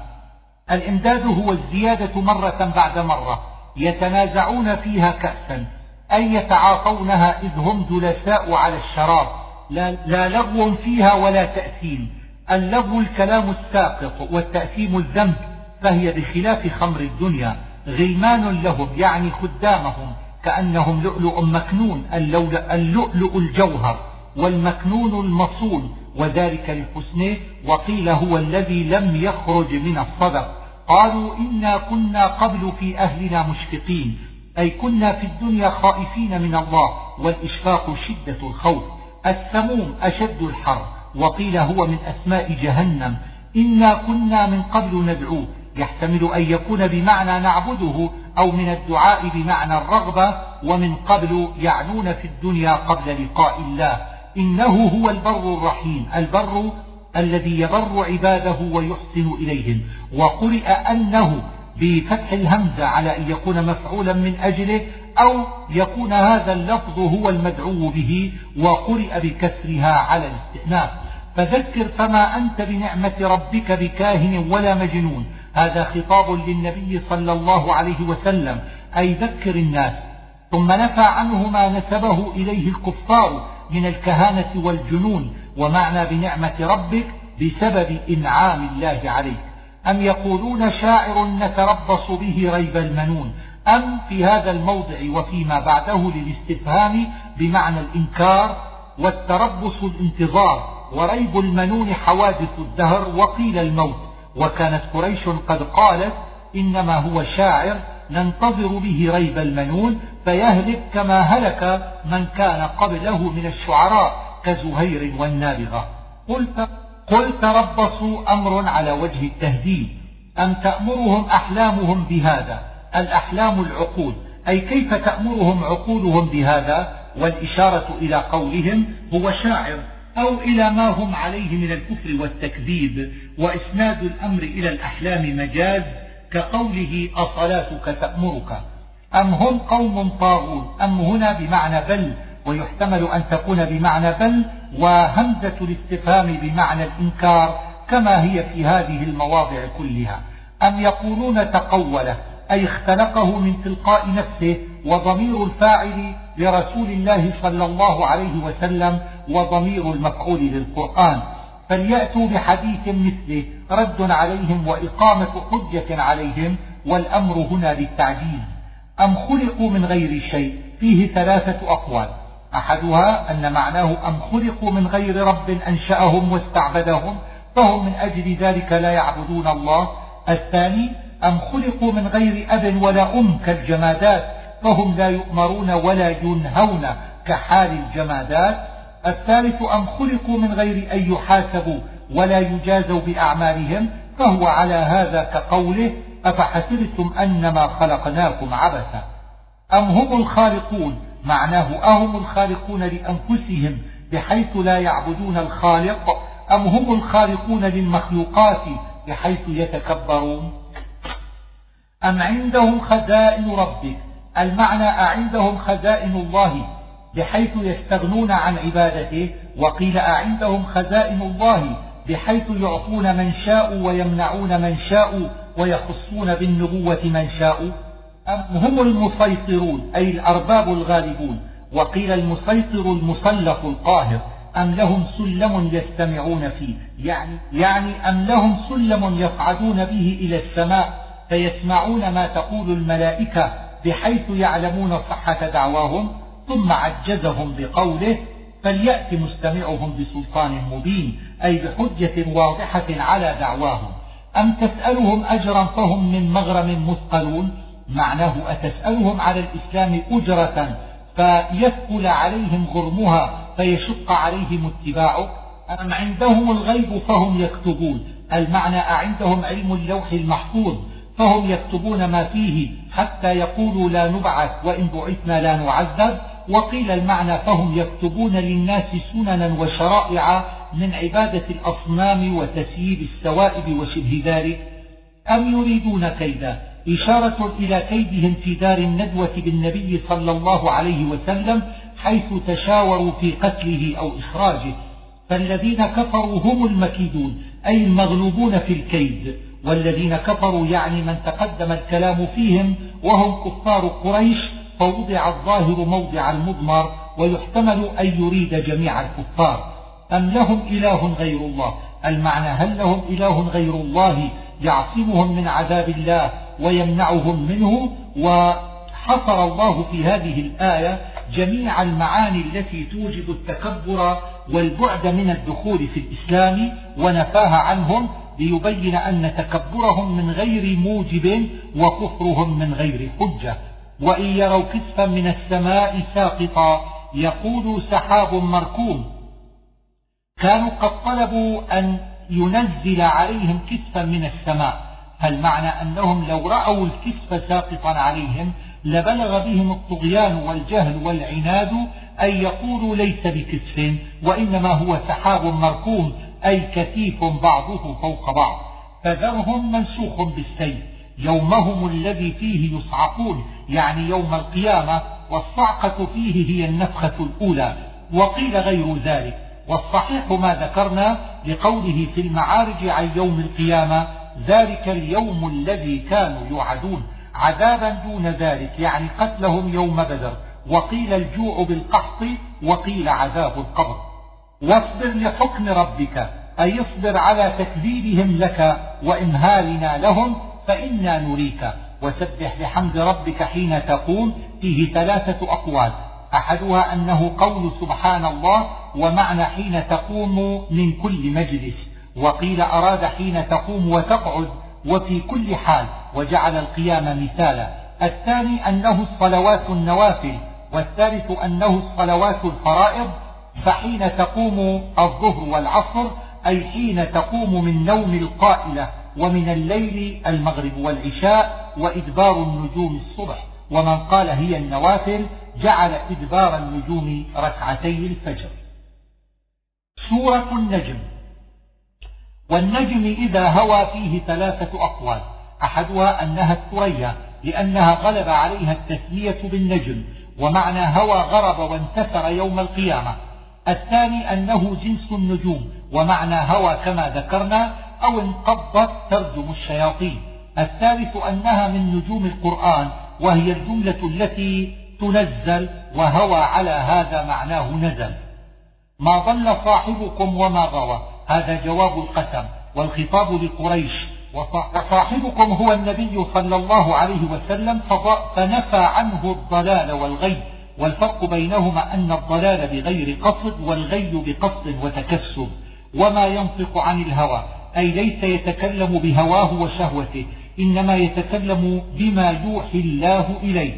الإمداد هو الزيادة مرة بعد مرة يتنازعون فيها كأسا أي يتعاطونها إذ هم جلساء على الشراب لا, لا لغو فيها ولا تأثيم. اللغو الكلام الساقط والتأثيم الذنب فهي بخلاف خمر الدنيا. غلمان لهم يعني خدامهم كأنهم لؤلؤ مكنون اللؤلؤ الجوهر والمكنون المصون وذلك لحسنه وقيل هو الذي لم يخرج من الصدق قالوا إنا كنا قبل في أهلنا مشفقين أي كنا في الدنيا خائفين من الله والإشفاق شدة الخوف. السموم أشد الحر وقيل هو من أسماء جهنم. إنا كنا من قبل ندعوه يحتمل أن يكون بمعنى نعبده أو من الدعاء بمعنى الرغبة ومن قبل يعنون في الدنيا قبل لقاء الله. إنه هو البر الرحيم البر الذي يبر عباده ويحسن إليهم. وقرئ أنه بفتح الهمزة على أن يكون مفعولا من أجله أو يكون هذا اللفظ هو المدعو به وقرئ بكسرها على الاستئناف. فذكر فما أنت بنعمة ربك بكاهن ولا مجنون. هذا خطاب للنبي صلى الله عليه وسلم أي ذكر الناس. ثم نفى عنه ما نسبه إليه الكفار من الكهانة والجنون ومعنى بنعمة ربك بسبب إنعام الله عليك. أم يقولون شاعر نتربص به ريب المنون؟ أم في هذا الموضع وفيما بعده للاستفهام بمعنى الإنكار والتربص الانتظار وريب المنون حوادث الدهر وقيل الموت. وكانت قريش قد قالت إنما هو شاعر ننتظر به ريب المنون فيهلك كما هلك من كان قبله من الشعراء كزهير والنابغة. قلت, قل تربصوا أمر على وجه التهديد. أم تأمرهم أحلامهم بهذا؟ الأحلام العقول. أي كيف تأمرهم عقولهم بهذا؟ والإشارة إلى قولهم هو شاعر. أو إلى ما هم عليه من الكفر والتكذيب وإسناد الأمر إلى الأحلام مجاز كقوله أصلاتك تأمرك. أم هم قوم طاغون أم هنا بمعنى بل ويحتمل أن تكون بمعنى بل وهمزة الاستفهام بمعنى الإنكار كما هي في هذه المواضع كلها. أم يقولون تقوله أي اختلقه من تلقاء نفسه وضمير الفاعل لرسول الله صلى الله عليه وسلم وضمير المفعول للقرآن. فليأتوا بحديث مثله رد عليهم وإقامة حجة عليهم والأمر هنا للتعجيز أم خلقوا من غير شيء؟ فيه ثلاثة أقوال. أحدها أن معناه أم خلقوا من غير رب أنشأهم واستعبدهم فهم من أجل ذلك لا يعبدون الله. الثاني أم خلقوا من غير أب ولا أم كالجمادات فهم لا يؤمرون ولا ينهون كحال الجمادات. الثالث أم خلقوا من غير أن يحاسبوا ولا يجازوا بأعمالهم. فهو على هذا كقوله أفحسبتم أنما خلقناكم عبثا؟ أم هم الخالقون؟ معناه أهم الخالقون لأنفسهم بحيث لا يعبدون الخالق؟ أم هم الخالقون للمخلوقات بحيث يتكبرون؟ أم عندهم خزائن ربك؟ المعنى أعندهم خزائن الله بحيث يستغنون عن عبادته وقيل أعندهم خزائن الله بحيث يعطون من شاء ويمنعون من شاء ويخصون بالنبوة من شاء. أم هم المسيطرون أي الأرباب الغالبون وقيل المسيطر المسلط القاهر أم لهم سلم يستمعون فيه. يعني, يعني أم لهم سلم يصعدون به إلى السماء فيسمعون ما تقول الملائكة بحيث يعلمون صحة دعواهم ثم عجزهم بقوله فليأت مستمعهم بسلطان مبين أي بحجة واضحة على دعواهم. أم تسألهم أجرا فهم من مغرم مثقلون؟ معناه أتسألهم على الإسلام أجرة فيثقل عليهم غرمها فيشق عليهم اتباعه. أم عندهم الغيب فهم يكتبون؟ المعنى أعندهم علم اللوح المحفوظ. فهم يكتبون ما فيه حتى يقولوا لا نبعث وإن بعثنا لا نعذب. وقيل المعنى فهم يكتبون للناس سننا وشرائع من عبادة الأصنام وتسييب السوائب وشبه ذلك. أم يريدون كيدا؟ إشارة إلى كيدهم في دار الندوة بالنبي صلى الله عليه وسلم حيث تشاوروا في قتله أو إخراجه. فالذين كفروا هم المكيدون أي المغلوبون في الكيد. والذين كفروا يعني من تقدم الكلام فيهم وهم كفار قريش فوضع الظاهر موضع المضمر ويحتمل أن يريد جميع الكفار. أم لهم إله غير الله؟ المعنى هل لهم إله غير الله يعصمهم من عذاب الله ويمنعهم منه؟ وحصر الله في هذه الآية جميع المعاني التي توجب التكبر والبعد من الدخول في الإسلام ونفاها عنهم ليبين أن تكبرهم من غير موجب وكفرهم من غير حجة. وإن يروا كسفا من السماء ساقطا يقول سحاب مركوم. كانوا قد طلبوا أن ينزل عليهم كسفا من السماء. فالمعنى أنهم لو رأوا الكسف ساقطا عليهم لبلغ بهم الطغيان والجهل والعناد أن يقولوا ليس بكسف وإنما هو سحاب مركوم. أي كثيف بعضه فوق بعض فذرهم منسوخ بالسيف يومهم الذي فيه يصعقون يعني يوم القيامة والصعقة فيه هي النفخة الأولى وقيل غير ذلك والصحيح ما ذكرنا لقوله في المعارج عن يوم القيامة ذلك اليوم الذي كانوا يوعدون عذابا دون ذلك يعني قتلهم يوم بدر وقيل الجوع بالقحط وقيل عذاب القبر. واصبر لحكم ربك أي اصبر على تكذيبهم لك وإمهالنا لهم فإنا نريك. وسبح بحمد ربك حين تقوم فيه ثلاثة أقوال. أحدها أنه قول سبحان الله ومعنى حين تقوم من كل مجلس. وقيل أراد حين تقوم وتقعد وفي كل حال وجعل القيام مثالا. الثاني أنه الصلوات النوافل والثالث أنه الصلوات الفرائض فحين تقوم الظهر والعصر أي حين تقوم من نوم القائلة ومن الليل المغرب والعشاء وإدبار النجوم الصبح ومن قال هي النوافل جعل إدبار النجوم ركعتي الفجر. سورة النجم. والنجم إذا هوى فيه ثلاثة أقوال. أحدها أنها الثريا لأنها غلب عليها التسمية بالنجم ومعنى هوى غرب وانتثر يوم القيامة. الثاني أنه جنس النجوم ومعنى هوى كما ذكرنا أو انقضت ترجم الشياطين. الثالث أنها من نجوم القرآن وهي الجملة التي تنزل وهوى على هذا معناه نزل. ما ضل صاحبكم وما غوى. هذا جواب القسم. والخطاب لقريش. وصاحبكم هو النبي صلى الله عليه وسلم فنفى عنه الضلال والغي. والفرق بينهما أن الضلال بغير قصد والغي بقصد وتكسب وما ينطق عن الهوى أي ليس يتكلم بهواه وشهوته إنما يتكلم بما يوحي الله إليه.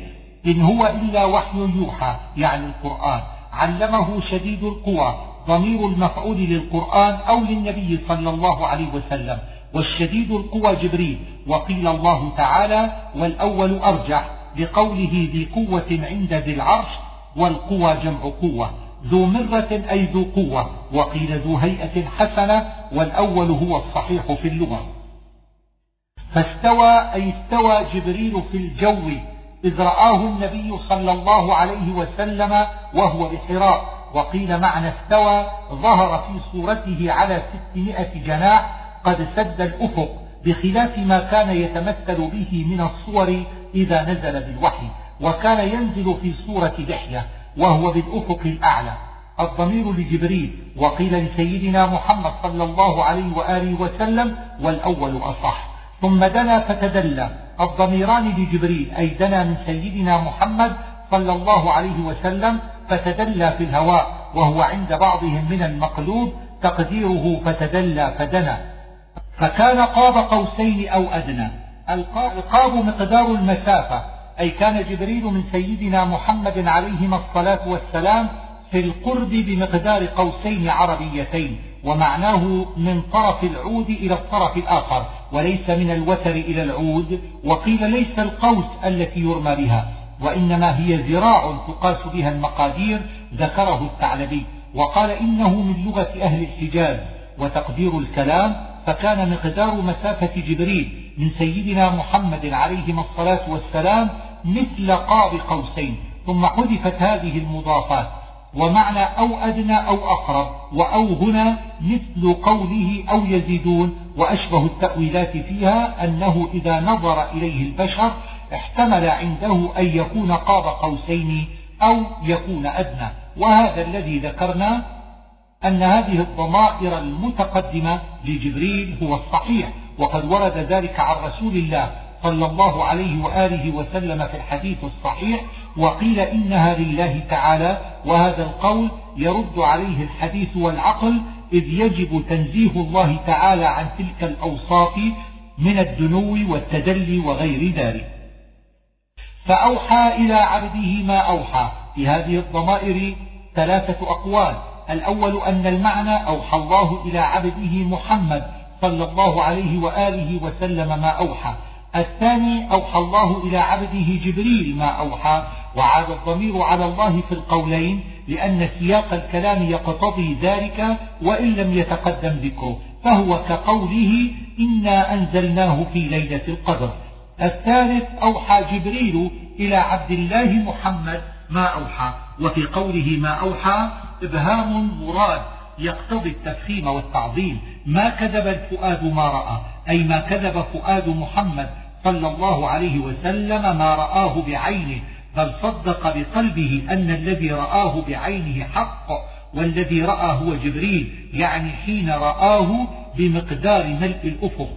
إن هو إلا وحي يوحى يعني القرآن. علمه شديد القوى ضمير المفعول للقرآن أو للنبي صلى الله عليه وسلم والشديد القوى جبريل وقيل الله تعالى والأول أرجح بقوله ذي قوة عند ذي العرش والقوى جمع قوة ذو مرة أي ذو قوة وقيل ذو هيئة حسنة والأول هو الصحيح في اللغة. فاستوى أي استوى جبريل في الجو إذ رآه النبي صلى الله عليه وسلم وهو بحراء وقيل معنى استوى ظهر في صورته على ستمائة جناح قد سد الأفق بخلاف ما كان يتمثل به من الصور إذا نزل بالوحي وكان ينزل في صورة لحية وهو بالأفق الأعلى. الضمير لجبريل وقيل لسيدنا محمد صلى الله عليه وآله وسلم والأول أصح. ثم دنا فتدلى. الضميران لجبريل أي دنا من سيدنا محمد صلى الله عليه وسلم فتدلى في الهواء وهو عند بعضهم من المقلوب تقديره فتدلى فدنا. فكان قاب قوسين أو أدنى. القاب مقدار المسافة. أي كان جبريل من سيدنا محمد عليهما الصلاة والسلام في القرب بمقدار قوسين عربيتين ومعناه من طرف العود إلى الطرف الآخر وليس من الوتر إلى العود وقيل ليس القوس التي يرمى بها وإنما هي ذراع تقاس بها المقادير ذكره الثعلبي. وقال إنه من لغة أهل الحجاز وتقدير الكلام فكان مقدار مسافة جبريل من سيدنا محمد عليهما الصلاة والسلام مثل قاب قوسين ثم حذفت هذه المضافات ومعنى أو أدنى أو أقرب وأو هنا مثل قوله أو يزيدون وأشبه التأويلات فيها أنه إذا نظر إليه البشر احتمل عنده أن يكون قاب قوسين أو يكون أدنى. وهذا الذي ذكرنا أن هذه الضمائر المتقدمة لجبريل هو الصحيح وقد ورد ذلك عن رسول الله صلى الله عليه وآله وسلم في الحديث الصحيح وقيل إنها لله تعالى وهذا القول يرد عليه الحديث والعقل إذ يجب تنزيه الله تعالى عن تلك الأوصاف من الدنو والتدلي وغير ذلك. فأوحى إلى عبده ما أوحى. في هذه الضمائر ثلاثة أقوال. الأول أن المعنى أوحى الله إلى عبده محمد صلى الله عليه وآله وسلم ما أوحى. الثاني أوحى الله إلى عبده جبريل ما أوحى وعاد الضمير على الله في القولين لأن سياق الكلام يقتضي ذلك وإن لم يتقدم ذكره فهو كقوله إنا أنزلناه في ليلة القدر. الثالث أوحى جبريل إلى عبد الله محمد ما أوحى وفي قوله ما أوحى إبهام مراد. يقتضي التفخيم والتعظيم. ما كذب الفؤاد ما رأى أي ما كذب فؤاد محمد صلى الله عليه وسلم ما رآه بعينه بل صدق بقلبه أن الذي رآه بعينه حق والذي رأى هو جبريل يعني حين رآه بمقدار ملء الأفق.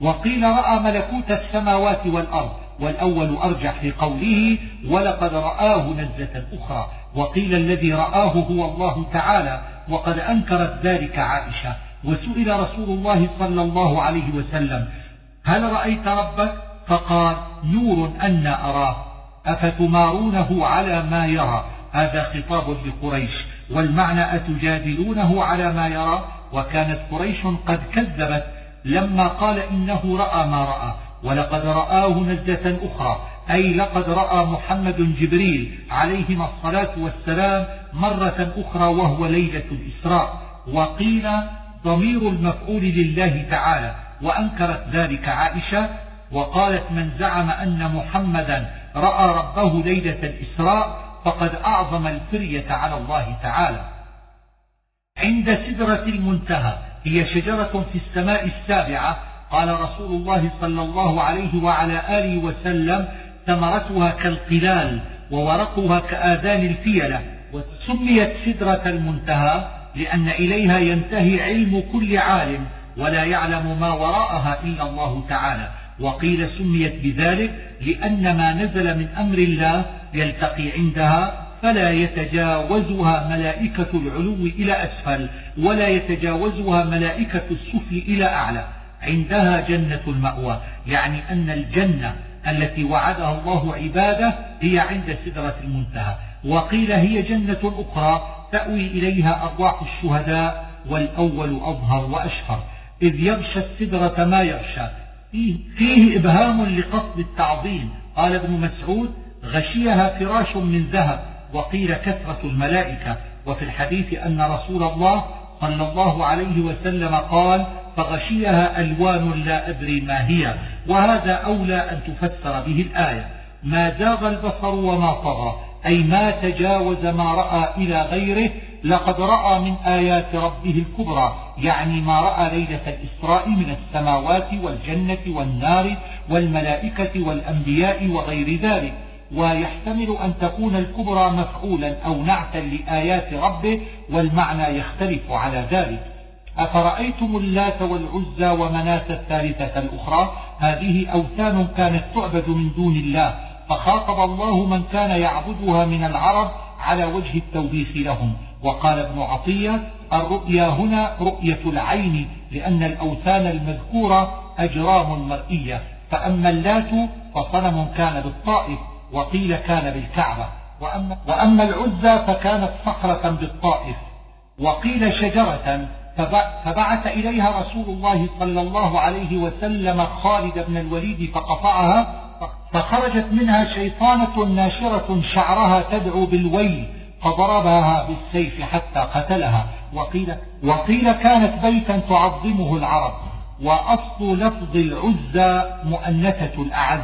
وقيل رأى ملكوت السماوات والأرض والأول أرجح في قوله ولقد رآه نزة أخرى وقيل الذي رآه هو الله تعالى وقد أنكرت ذلك عائشة. وسئل رسول الله صلى الله عليه وسلم هل رأيت ربك؟ فقال نور أن أراه. أفتمارونه على ما يرى؟ هذا خطاب لقريش. والمعنى أتجادلونه على ما يرى؟ وكانت قريش قد كذبت لما قال إنه رأى ما رأى. ولقد رآه نزة أخرى. أي لقد رأى محمد جبريل عليهما الصلاة والسلام مرة أخرى وهو ليلة الإسراء وقيل ضمير المفعول لله تعالى وأنكرت ذلك عائشة وقالت من زعم أن محمدا رأى ربه ليلة الإسراء فقد أعظم الفرية على الله تعالى. عند سدرة المنتهى هي شجرة في السماء السابعة قال رسول الله صلى الله عليه وعلى آله وسلم ثمرتها كالقلال وورقها كآذان الفيلة وسميت سدرة المنتهى لأن إليها ينتهي علم كل عالم ولا يعلم ما وراءها إلا الله تعالى. وقيل سميت بذلك لأن ما نزل من أمر الله يلتقي عندها فلا يتجاوزها ملائكة العلو إلى أسفل ولا يتجاوزها ملائكة السفل إلى أعلى. عندها جنة المأوى يعني أن الجنة التي وعدها الله عباده هي عند سدرة المنتهى. وقيل هي جنة أخرى تأوي إليها أرواح الشهداء والأول أظهر وأشهر. إذ يغشى السدرة ما يغشى. فيه إبهام لقصد التعظيم. قال ابن مسعود غشيها فراش من ذهب. وقيل كثرة الملائكة. وفي الحديث أن رسول الله صلى الله عليه وسلم قال فغشيها ألوان لا أدري ما هي وهذا أولى أن تفسر به الآية. ما زاغ البصر وما طغى أي ما تجاوز ما رأى إلى غيره لقد رأى من آيات ربه الكبرى يعني ما رأى ليلة الإسراء من السماوات والجنة والنار والملائكة والأنبياء وغير ذلك. ويحتمل أن تكون الكبرى مفعولا أو نعتا لآيات ربه والمعنى يختلف على ذلك. أفرأيتم اللات والعزى ومناة الثالثة الأخرى؟ هذه أوثان كانت تعبد من دون الله فخاطب الله من كان يعبدها من العرب على وجه التوبيخ لهم. وقال ابن عطية الرؤيا هنا رؤية العين لأن الأوثان المذكورة أجرام مرئية. فأما اللات فصنم كان بالطائف. وقيل كان بالكعبة. وأما, وأما العزى فكانت صخرة بالطائف. وقيل شجرة فبعث إليها رسول الله صلى الله عليه وسلم خالد بن الوليد فقطعها فخرجت منها شيطانة ناشرة شعرها تدعو بالويل فضربها بالسيف حتى قتلها. وقيل, وقيل كانت بيتا تعظمه العرب. وأصل لفظ العزى مؤنثة الأعز.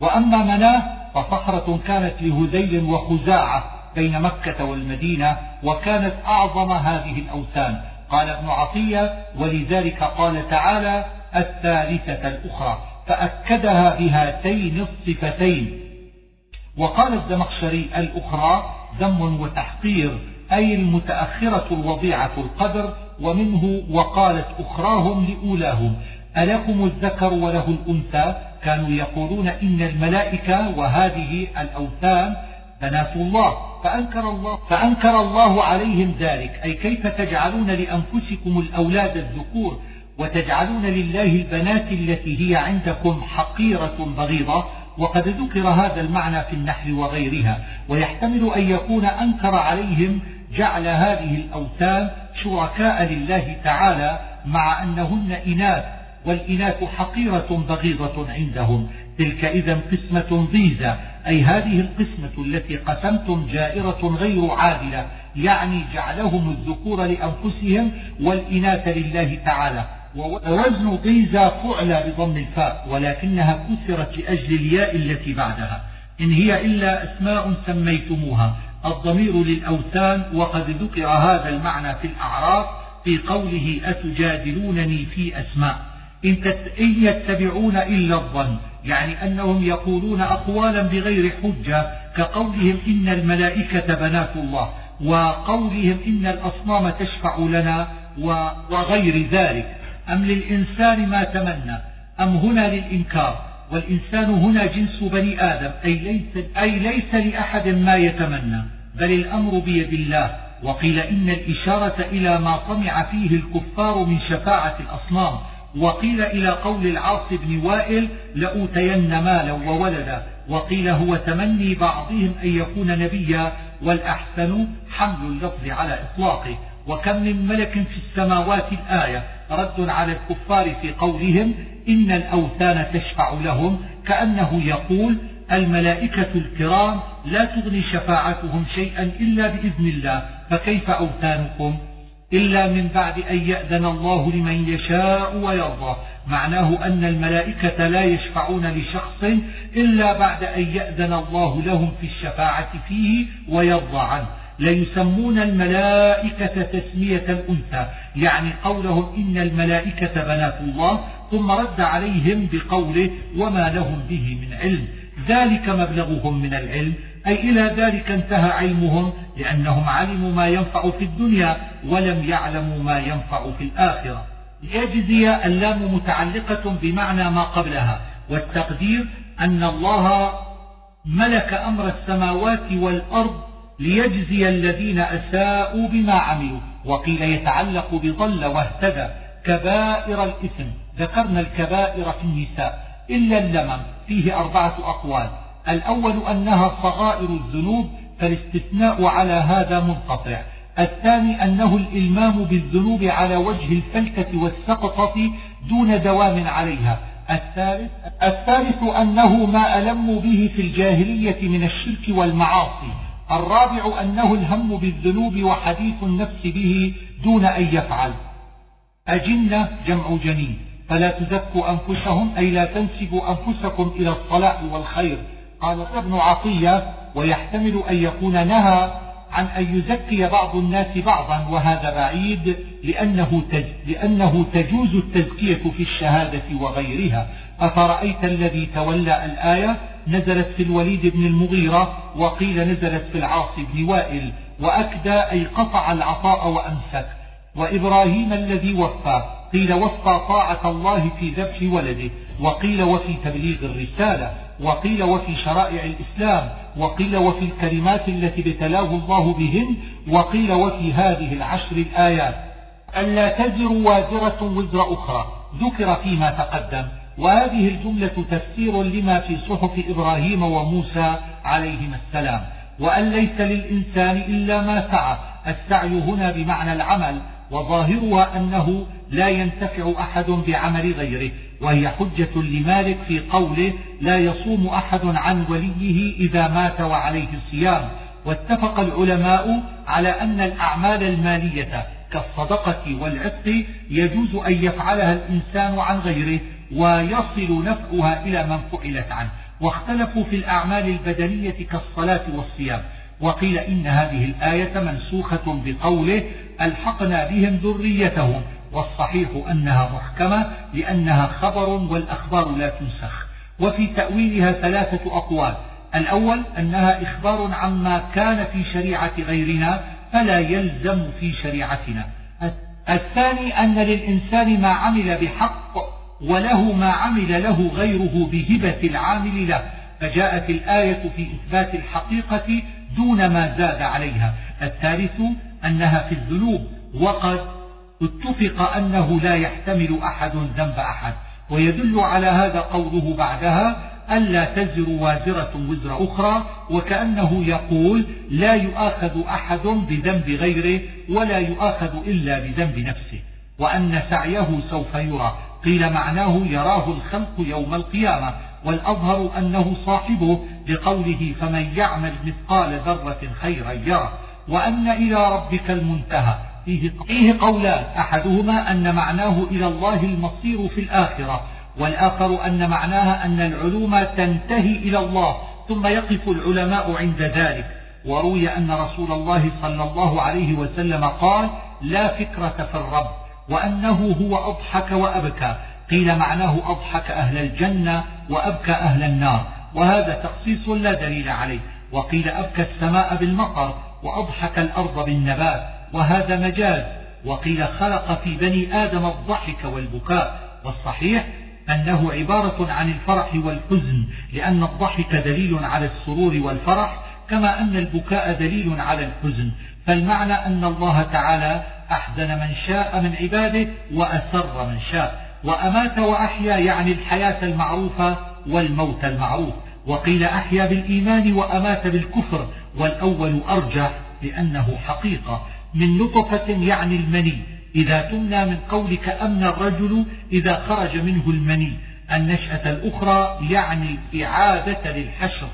وأما مناه فصخرة كانت لهذيل وخزاعة بين مكة والمدينة وكانت أعظم هذه الأوثان. قال ابن عطية ولذلك قال تعالى الثالثة الأخرى فأكدها بهاتين الصفتين. وقال الزمخشري الأخرى ذم وتحقير أي المتأخرة الوضيعة القدر ومنه وقالت أخراهم لأولاهم ألكم الذكر وله الأنثى؟ كانوا يقولون إن الملائكة وهذه الأوثان بنات الله. فأنكر الله, فأنكر الله عليهم ذلك. أي كيف تجعلون لأنفسكم الأولاد الذكور وتجعلون لله البنات التي هي عندكم حقيرة بغيضة؟ وقد ذكر هذا المعنى في النحل وغيرها. ويحتمل أن يكون أنكر عليهم جعل هذه الأوثان شركاء لله تعالى مع أنهن إناث والإناث حقيرة بغيضة عندهم تلك إذا قسمة ضيزة أي هذه القسمة التي قسمتم جائرة غير عادلة يعني جعلهم الذكور لأنفسهم والإناث لله تعالى. ووزن ضيزة فعل بضم الفاء ولكنها كسرت لأجل الياء التي بعدها. إن هي إلا أسماء سميتموها. الضمير للأوثان وقد ذكر هذا المعنى في الأعراف في قوله أتجادلونني في أسماء. إن يتبعون إلا الظن يعني أنهم يقولون أقوالا بغير حجة كقولهم إن الملائكة بنات الله وقولهم إن الأصنام تشفع لنا وغير ذلك. أم للإنسان ما تمنى أم هنا للإنكار؟ والإنسان هنا جنس بني آدم أي ليس, أي ليس لأحد ما يتمنى بل الأمر بيد الله. وقيل إن الإشارة إلى ما طمع فيه الكفار من شفاعة الأصنام وقيل إلى قول العاص بن وائل لأوتين مالا وولدا وقيل هو تمني بعضهم أن يكون نبيا والأحسن حمل اللفظ على إطلاقه. وكم من ملك في السماوات الآية؟ رد على الكفار في قولهم إن الأوثان تشفع لهم كأنه يقول الملائكة الكرام لا تغني شفاعتهم شيئا إلا بإذن الله فكيف أوثانكم؟ إلا من بعد أن يأذن الله لمن يشاء ويرضى. معناه أن الملائكة لا يشفعون لشخص إلا بعد أن يأذن الله لهم في الشفاعة فيه ويرضى عنه. ليسمون الملائكة تسمية الأنثى يعني قولهم إن الملائكة بنات الله ثم رد عليهم بقوله وما لهم به من علم. ذلك مبلغهم من العلم. أي إلى ذلك انتهى علمهم لأنهم علموا ما ينفع في الدنيا ولم يعلموا ما ينفع في الآخرة. ليجزي اللام متعلقة بمعنى ما قبلها والتقدير أن الله ملك أمر السماوات والأرض ليجزي الذين أساءوا بما عملوا وقيل يتعلق بضل واهتدى كبائر الإثم. ذكرنا الكبائر في النساء إلا اللمم فيه أربعة أقوال. الأول أنها صغائر الذنوب فالاستثناء على هذا منقطع. الثاني أنه الإلمام بالذنوب على وجه الفلتة والسقطة دون دوام عليها. الثالث, الثالث أنه ما ألموا به في الجاهلية من الشرك والمعاصي. الرابع أنه الهم بالذنوب وحديث النفس به دون أن يفعل. أجنة جمع جنين. فلا تزكوا أنفسهم أي لا تنسبوا أنفسكم إلى الصلاح والخير. قال ابن عطية ويحتمل أن يكون نهى عن أن يزكي بعض الناس بعضا وهذا بعيد لأنه, تج لأنه تجوز التزكية في الشهادة وغيرها. أفرأيت الذي تولى الآية؟ نزلت في الوليد بن المغيرة وقيل نزلت في العاص بن وائل. وأكدى أي قطع العطاء وأمسك. وإبراهيم الذي وفى قيل وفى طاعة الله في ذبح ولده. وقيل وفي تبليغ الرسالة. وقيل وفي شرائع الإسلام وقيل وفي الكلمات التي ابتلاه الله بهن وقيل وفي هذه العشر الآيات ألا تزر وازرة وزر أخرى ذكر فيما تقدم وهذه الجملة تفسير لما في صحف إبراهيم وموسى عليهما السلام وأن ليس للإنسان إلا ما سعى السعي هنا بمعنى العمل وظاهرها أنه لا ينتفع أحد بعمل غيره وهي حجة لمالك في قوله لا يصوم أحد عن وليه إذا مات وعليه الصيام. واتفق العلماء على أن الأعمال المالية كالصدقة والعتق يجوز أن يفعلها الإنسان عن غيره ويصل نفعها إلى من فعلت عنه. واختلفوا في الأعمال البدنية كالصلاة والصيام. وقيل إن هذه الآية منسوخة بقوله ألحقنا بهم ذريتهم والصحيح أنها محكمة لأنها خبر والأخبار لا تنسخ. وفي تأويلها ثلاثة أقوال. الأول أنها إخبار عما كان في شريعة غيرنا فلا يلزم في شريعتنا. الثاني أن للإنسان ما عمل بحق وله ما عمل له غيره بهبة العامل له. فجاءت الآية في إثبات الحقيقة دون ما زاد عليها. الثالث أنها في الذنوب وقد اتفق أنه لا يحتمل أحد ذنب أحد. ويدل على هذا قوله بعدها ألا تزر وازرة وزر أخرى وكأنه يقول لا يؤاخذ أحد بذنب غيره ولا يؤاخذ إلا بذنب نفسه. وأن سعيه سوف يرى. قيل معناه يراه الخلق يوم القيامة. والأظهر أنه صاحبه لقوله فمن يعمل مثقال ذرة خيرا يرى وأن إلى ربك المنتهى. فيه قولان. أحدهما أن معناه إلى الله المصير في الآخرة والآخر أن معناها أن العلوم تنتهي إلى الله ثم يقف العلماء عند ذلك. وروي أن رسول الله صلى الله عليه وسلم قال لا فكرة في الرب وأنه هو أضحك وأبكى. قيل معناه أضحك أهل الجنة وأبكى أهل النار وهذا تخصيص لا دليل عليه. وقيل أبكى السماء بالمطر وأضحك الأرض بالنبات وهذا مجاز. وقيل خلق في بني آدم الضحك والبكاء. والصحيح أنه عبارة عن الفرح والحزن لأن الضحك دليل على السرور والفرح كما أن البكاء دليل على الحزن. فالمعنى أن الله تعالى أحزن من شاء من عباده وأسر من شاء. وأمات وأحيا يعني الحياة المعروفة والموت المعروف. وقيل أحيا بالإيمان وأمات بالكفر والأول أرجح لأنه حقيقة. من نطفة يعني المني. إذا تمنى من قولك أمن الرجل إذا خرج منه المني. النشأة الأخرى يعني إعادة للحشر.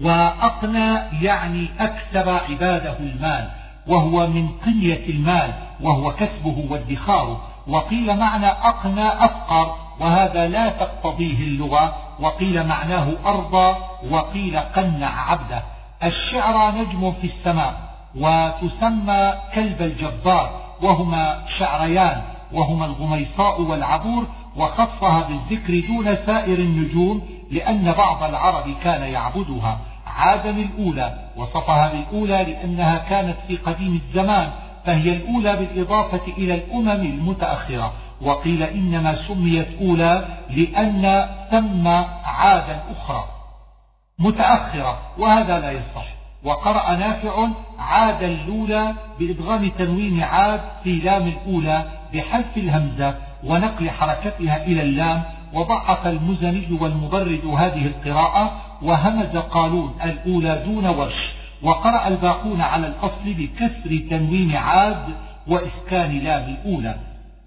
وأقنى يعني أكسب عباده المال. وهو من قنية المال وهو كسبه وادخاره. وقيل معنى أقنى أفقر وهذا لا تقتضيه اللغة. وقيل معناه أرضى وقيل قنع عبده. الشعر نجم في السماء وتسمى كلب الجبار وهما شعريان وهما الغميصاء والعبور وخصها بالذكر دون سائر النجوم لأن بعض العرب كان يعبدها. عادم الأولى وصفها بالأولى لأنها كانت في قديم الزمان فهي الأولى بالإضافة إلى الأمم المتأخرة. وقيل إنما سميت أولى لأن ثم عادا أخرى. متأخرة وهذا لا يصح. وقرأ نافع عاد الأولى بإدغام تنوين عاد في لام الأولى بحذف الهمزة ونقل حركتها إلى اللام. وضعف المزني والمبرد هذه القراءة وهمز قالون الأولى دون ورش. وقرأ الباقون على الأصل بكسر تنوين عاد وإسكان لام الأولى.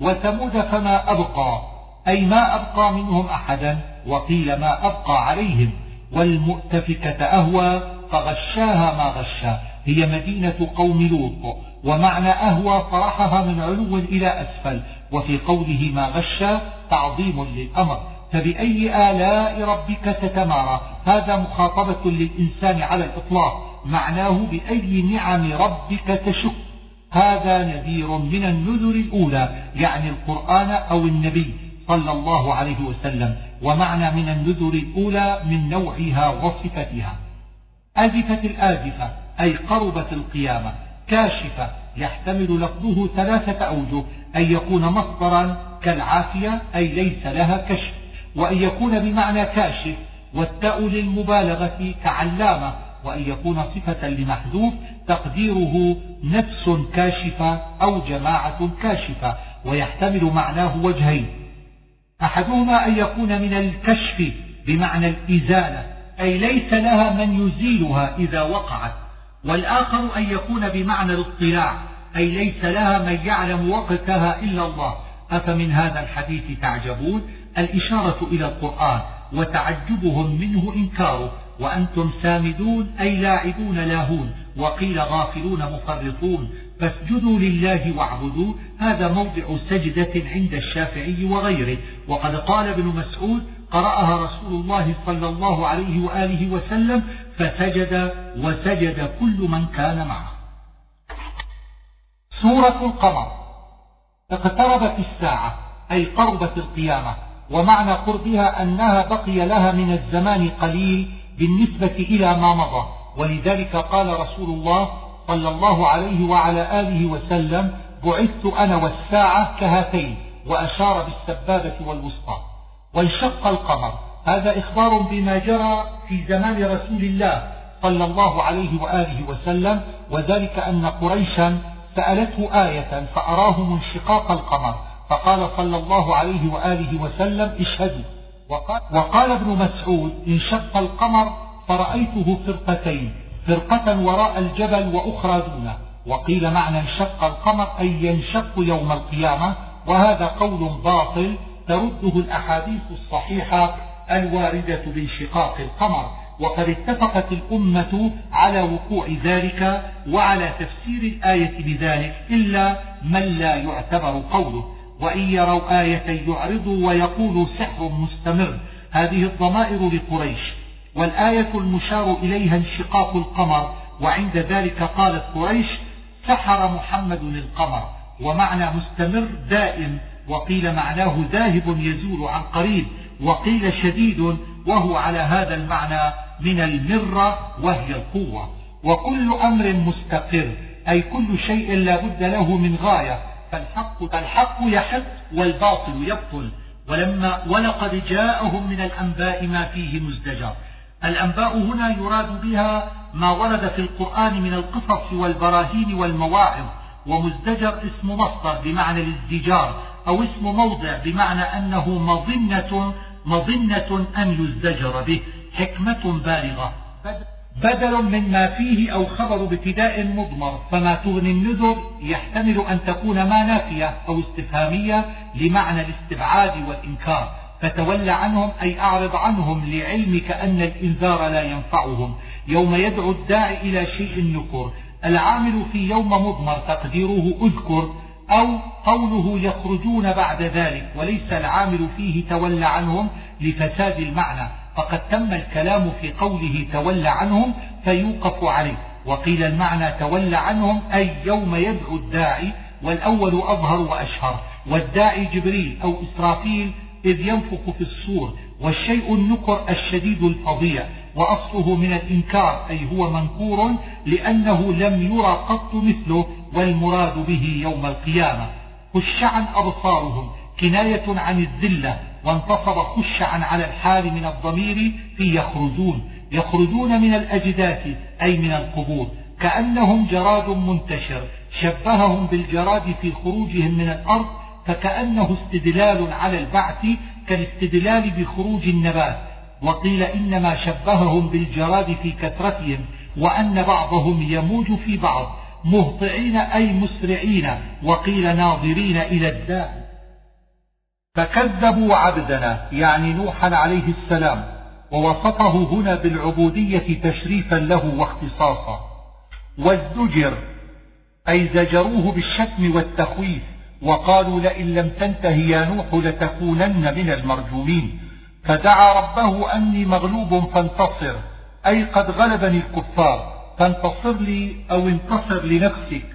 وثمود فما أبقى أي ما أبقى منهم أحدا وقيل ما أبقى عليهم. والمؤتفكة أهوى فغشاها ما غشا. هي مدينة قوم لوط ومعنى أهوى فرحها من علو إلى أسفل. وفي قوله ما غشا تعظيم للأمر. فبأي آلاء ربك تتمارى؟ هذا مخاطبة للإنسان على الإطلاق. معناه بأي نعم ربك تشك. هذا نذير من النذر الأولى يعني القرآن أو النبي صلى الله عليه وسلم ومعنى من النذر الأولى من نوعها وصفتها. أزفت الآزفة أي قربت القيامة كاشفة يحتمل لفظه ثلاثة أوجه أن يكون مصدرا كالعافية أي ليس لها كشف وأن يكون بمعنى كاشف والتاء للمبالغة كعلامة وأن يكون صفة لمحذوف تقديره نفس كاشفة أو جماعة كاشفة ويحتمل معناه وجهين. أحدهما أن يكون من الكشف بمعنى الإزالة أي ليس لها من يزيلها إذا وقعت. والآخر أن يكون بمعنى الاطلاع أي ليس لها من يعلم وقتها إلا الله. أفمن هذا الحديث تعجبون؟ الإشارة إلى القرآن وتعجبهم منه إنكاره. وأنتم سامدون أي لاعبون لاهون وقيل غافلون مفرطون فاسجدوا لله واعبدوا هذا موضع سجدة عند الشافعي وغيره. وقد قال ابن مسعود قرأها رسول الله صلى الله عليه وآله وسلم فسجد وسجد كل من كان معه. سورة القمر. اقتربت الساعة أي قربت القيامة ومعنى قربها أنها بقي لها من الزمان قليل بالنسبة إلى ما مضى. ولذلك قال رسول الله صلى الله عليه وعلى آله وسلم بعثت أنا والساعة كهاتين وأشار بالسبابة والوسطى. وانشق القمر. هذا إخبار بما جرى في زمان رسول الله صلى الله عليه وآله وسلم وذلك أن قريشا سألته آية فأراه انشقاق القمر. فقال صلى الله عليه وآله وسلم اشهدوا. وقال, ابن مسعود انشق القمر فرأيته فرقتين فرقة وراء الجبل وأخرى دونه. وقيل معنى انشق القمر أي ينشق يوم القيامة وهذا قول باطل ترده الأحاديث الصحيحة الواردة بانشقاق القمر. وقد اتفقت الأمة على وقوع ذلك وعلى تفسير الآية بذلك إلا من لا يعتبر قوله. وإن يروا آية يعرضوا ويقولوا سحر مستمر. هذه الضمائر لقريش. والآية المشار إليها انشقاق القمر. وعند ذلك قالت قريش سحر محمد القمر ومعنى مستمر دائم. وقيل معناه ذاهب يزول عن قريب. وقيل شديد. وهو على هذا المعنى من المرة وهي القوة. وكل أمر مستقر. أي كل شيء لا بد له من غاية. فالحق, فالحق يحق والباطل يبطل. ولما ولقد جاءهم من الأنباء ما فيه مزدجر. الأنباء هنا يراد بها ما ورد في القرآن من القصص والبراهين والمواعظ ومزدجر اسم مصدر بمعنى الازدجار أو اسم موضع بمعنى أنه مظنة مظنة أن يزدجر به حكمة بالغة. بدل مما فيه أو خبر ابتداء مضمر فما تغني النذر يحتمل أن تكون ما نافية أو استفهامية لمعنى الاستبعاد والإنكار. فتول عنهم أي أعرض عنهم لعلمك أن الإنذار لا ينفعهم. يوم يدعو الداعي إلى شيء نكر العامل في يوم مضمر تقديره أذكر أو قوله يخرجون بعد ذلك وليس العامل فيه تولى عنهم لفساد المعنى. فقد تم الكلام في قوله تولى عنهم فيوقف عليه. وقيل المعنى تولى عنهم أي يوم يدعو الداعي والأول أظهر وأشهر. والداعي جبريل أو إسرافيل إذ ينفخ في الصور والشيء النكر الشديد الفظيع. وأصله من الإنكار أي هو منكور لأنه لم يرى قط مثله والمراد به يوم القيامة. خش عن أبصارهم كناية عن الذلة وانتصب خشعا على الحال من الضمير في يخرجون يخرجون من الأجداث أي من القبور كأنهم جراد منتشر شبههم بالجراد في خروجهم من الأرض فكأنه استدلال على البعث كالاستدلال بخروج النبات وقيل إنما شبههم بالجراد في كثرتهم وأن بعضهم يموج في بعض مهطعين أي مسرعين وقيل ناظرين إلى الداع فكذبوا عبدنا يعني نوحا عليه السلام ووصفه هنا بالعبودية تشريفا له واختصاصا. والزجر أي زجروه بالشتم والتخويف وقالوا لئن لم تنته يا نوح لتكونن من المرجومين. فدعا ربه أني مغلوب فانتصر أي قد غلبني الكفار فانتصر لي أو انتصر لنفسك.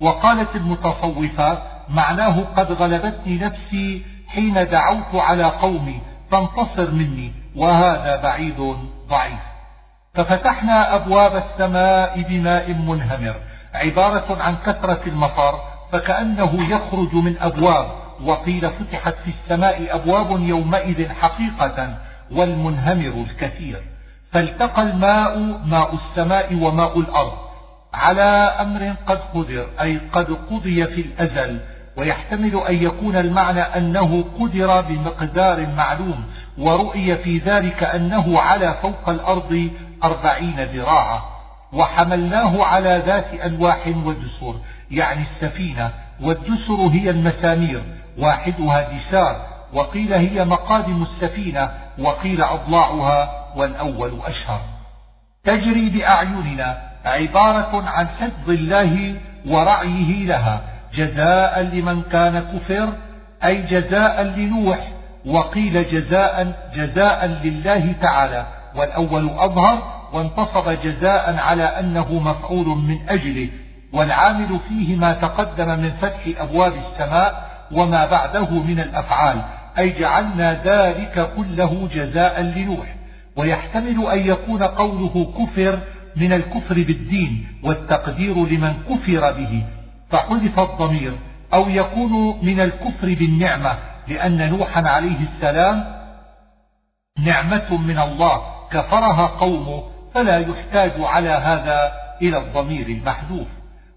وقالت المتصوفة معناه قد غلبتني نفسي حين دعوت على قومي فانتصر مني وهذا بعيد ضعيف. ففتحنا أبواب السماء بماء منهمر عبارة عن كثرة المطر فكأنه يخرج من أبواب وقيل فتحت في السماء أبواب يومئذ حقيقة والمنهمر الكثير. فالتقى الماء ماء السماء وماء الأرض على أمر قد قدر أي قد قضي في الأزل ويحتمل أن يكون المعنى أنه قدر بمقدار معلوم ورؤي في ذلك أنه على فوق الأرض أربعين ذراعا. وحملناه على ذات ألواح ودسر يعني السفينة. والدسر هي المسامير واحدها دسار وقيل هي مقادم السفينة وقيل أضلاعها والأول أشهر. تجري بأعيننا عبارة عن حفظ الله ورعيه لها. جزاء لمن كان كفر أي جزاء لنوح وقيل جزاء جزاء لله تعالى. والأول أظهر وانتصب جزاء على أنه مفعول من أجله. والعامل فيه ما تقدم من فتح أبواب السماء وما بعده من الأفعال. أي جعلنا ذلك كله جزاء لنوح. ويحتمل أن يكون قوله كفر من الكفر بالدين والتقدير لمن كفر به. فحذف الضمير أو يكون من الكفر بالنعمة لأن نوحا عليه السلام نعمة من الله كفرها قومه فلا يحتاج على هذا إلى الضمير المحذوف.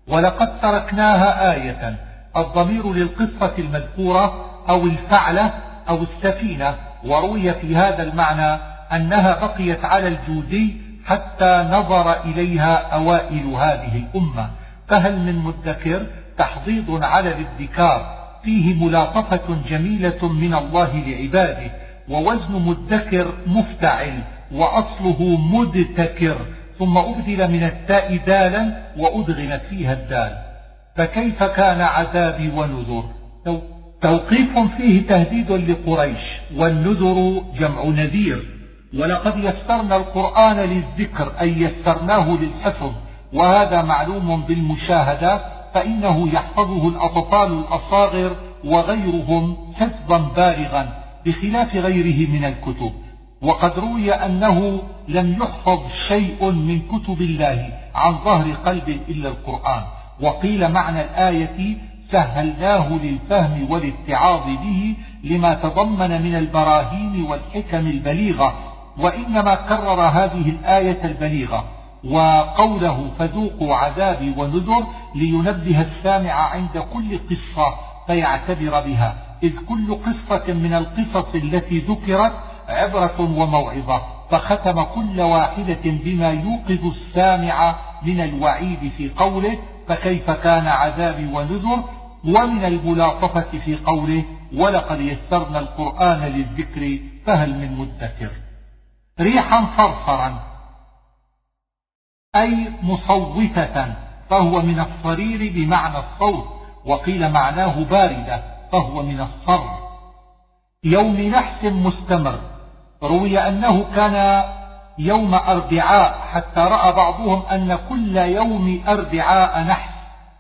ولقد تركناها آية الضمير للقصة المذكورة أو الفعلة أو السفينة وروي في هذا المعنى أنها بقيت على الجودي حتى نظر إليها أوائل هذه الأمة. فهل من مدكر تحضيض على الادكار فيه ملاطفة جميلة من الله لعباده ووزن مدكر مفتعل وأصله مدتكر ثم أبدل من التاء دالا وأدغمت فيها الدال. فكيف كان عذابي ونذر؟ توقيف فيه تهديد لقريش والنذر جمع نذير. ولقد يسرنا القرآن للذكر أي يسرناه للحفظ. وهذا معلوم بالمشاهدة فإنه يحفظه الأطفال الأصاغر وغيرهم حفظا بالغا بخلاف غيره من الكتب. وقد روي أنه لم يحفظ شيء من كتب الله عن ظهر قلب إلا القرآن. وقيل معنى الآية سهلناه للفهم والاتعاظ به لما تضمن من البراهين والحكم البليغة. وإنما كرر هذه الآية البليغة وقوله فذوقوا عذابي ونذر لينبه السامع عند كل قصة فيعتبر بها. إذ كل قصة من القصص التي ذكرت عبرة وموعظة فختم كل واحدة بما يوقظ السامع من الوعيد في قوله فكيف كان عذابي ونذر؟ ومن الملاطفة في قوله ولقد يسرنا القرآن للذكر فهل من مدكر؟ ريحا صرصرا أي مصوتة فهو من الصرير بمعنى الصوت وقيل معناه باردة فهو من الصر يوم نحس مستمر. روي أنه كان يوم أربعاء حتى رأى بعضهم أن كل يوم أربعاء نحس.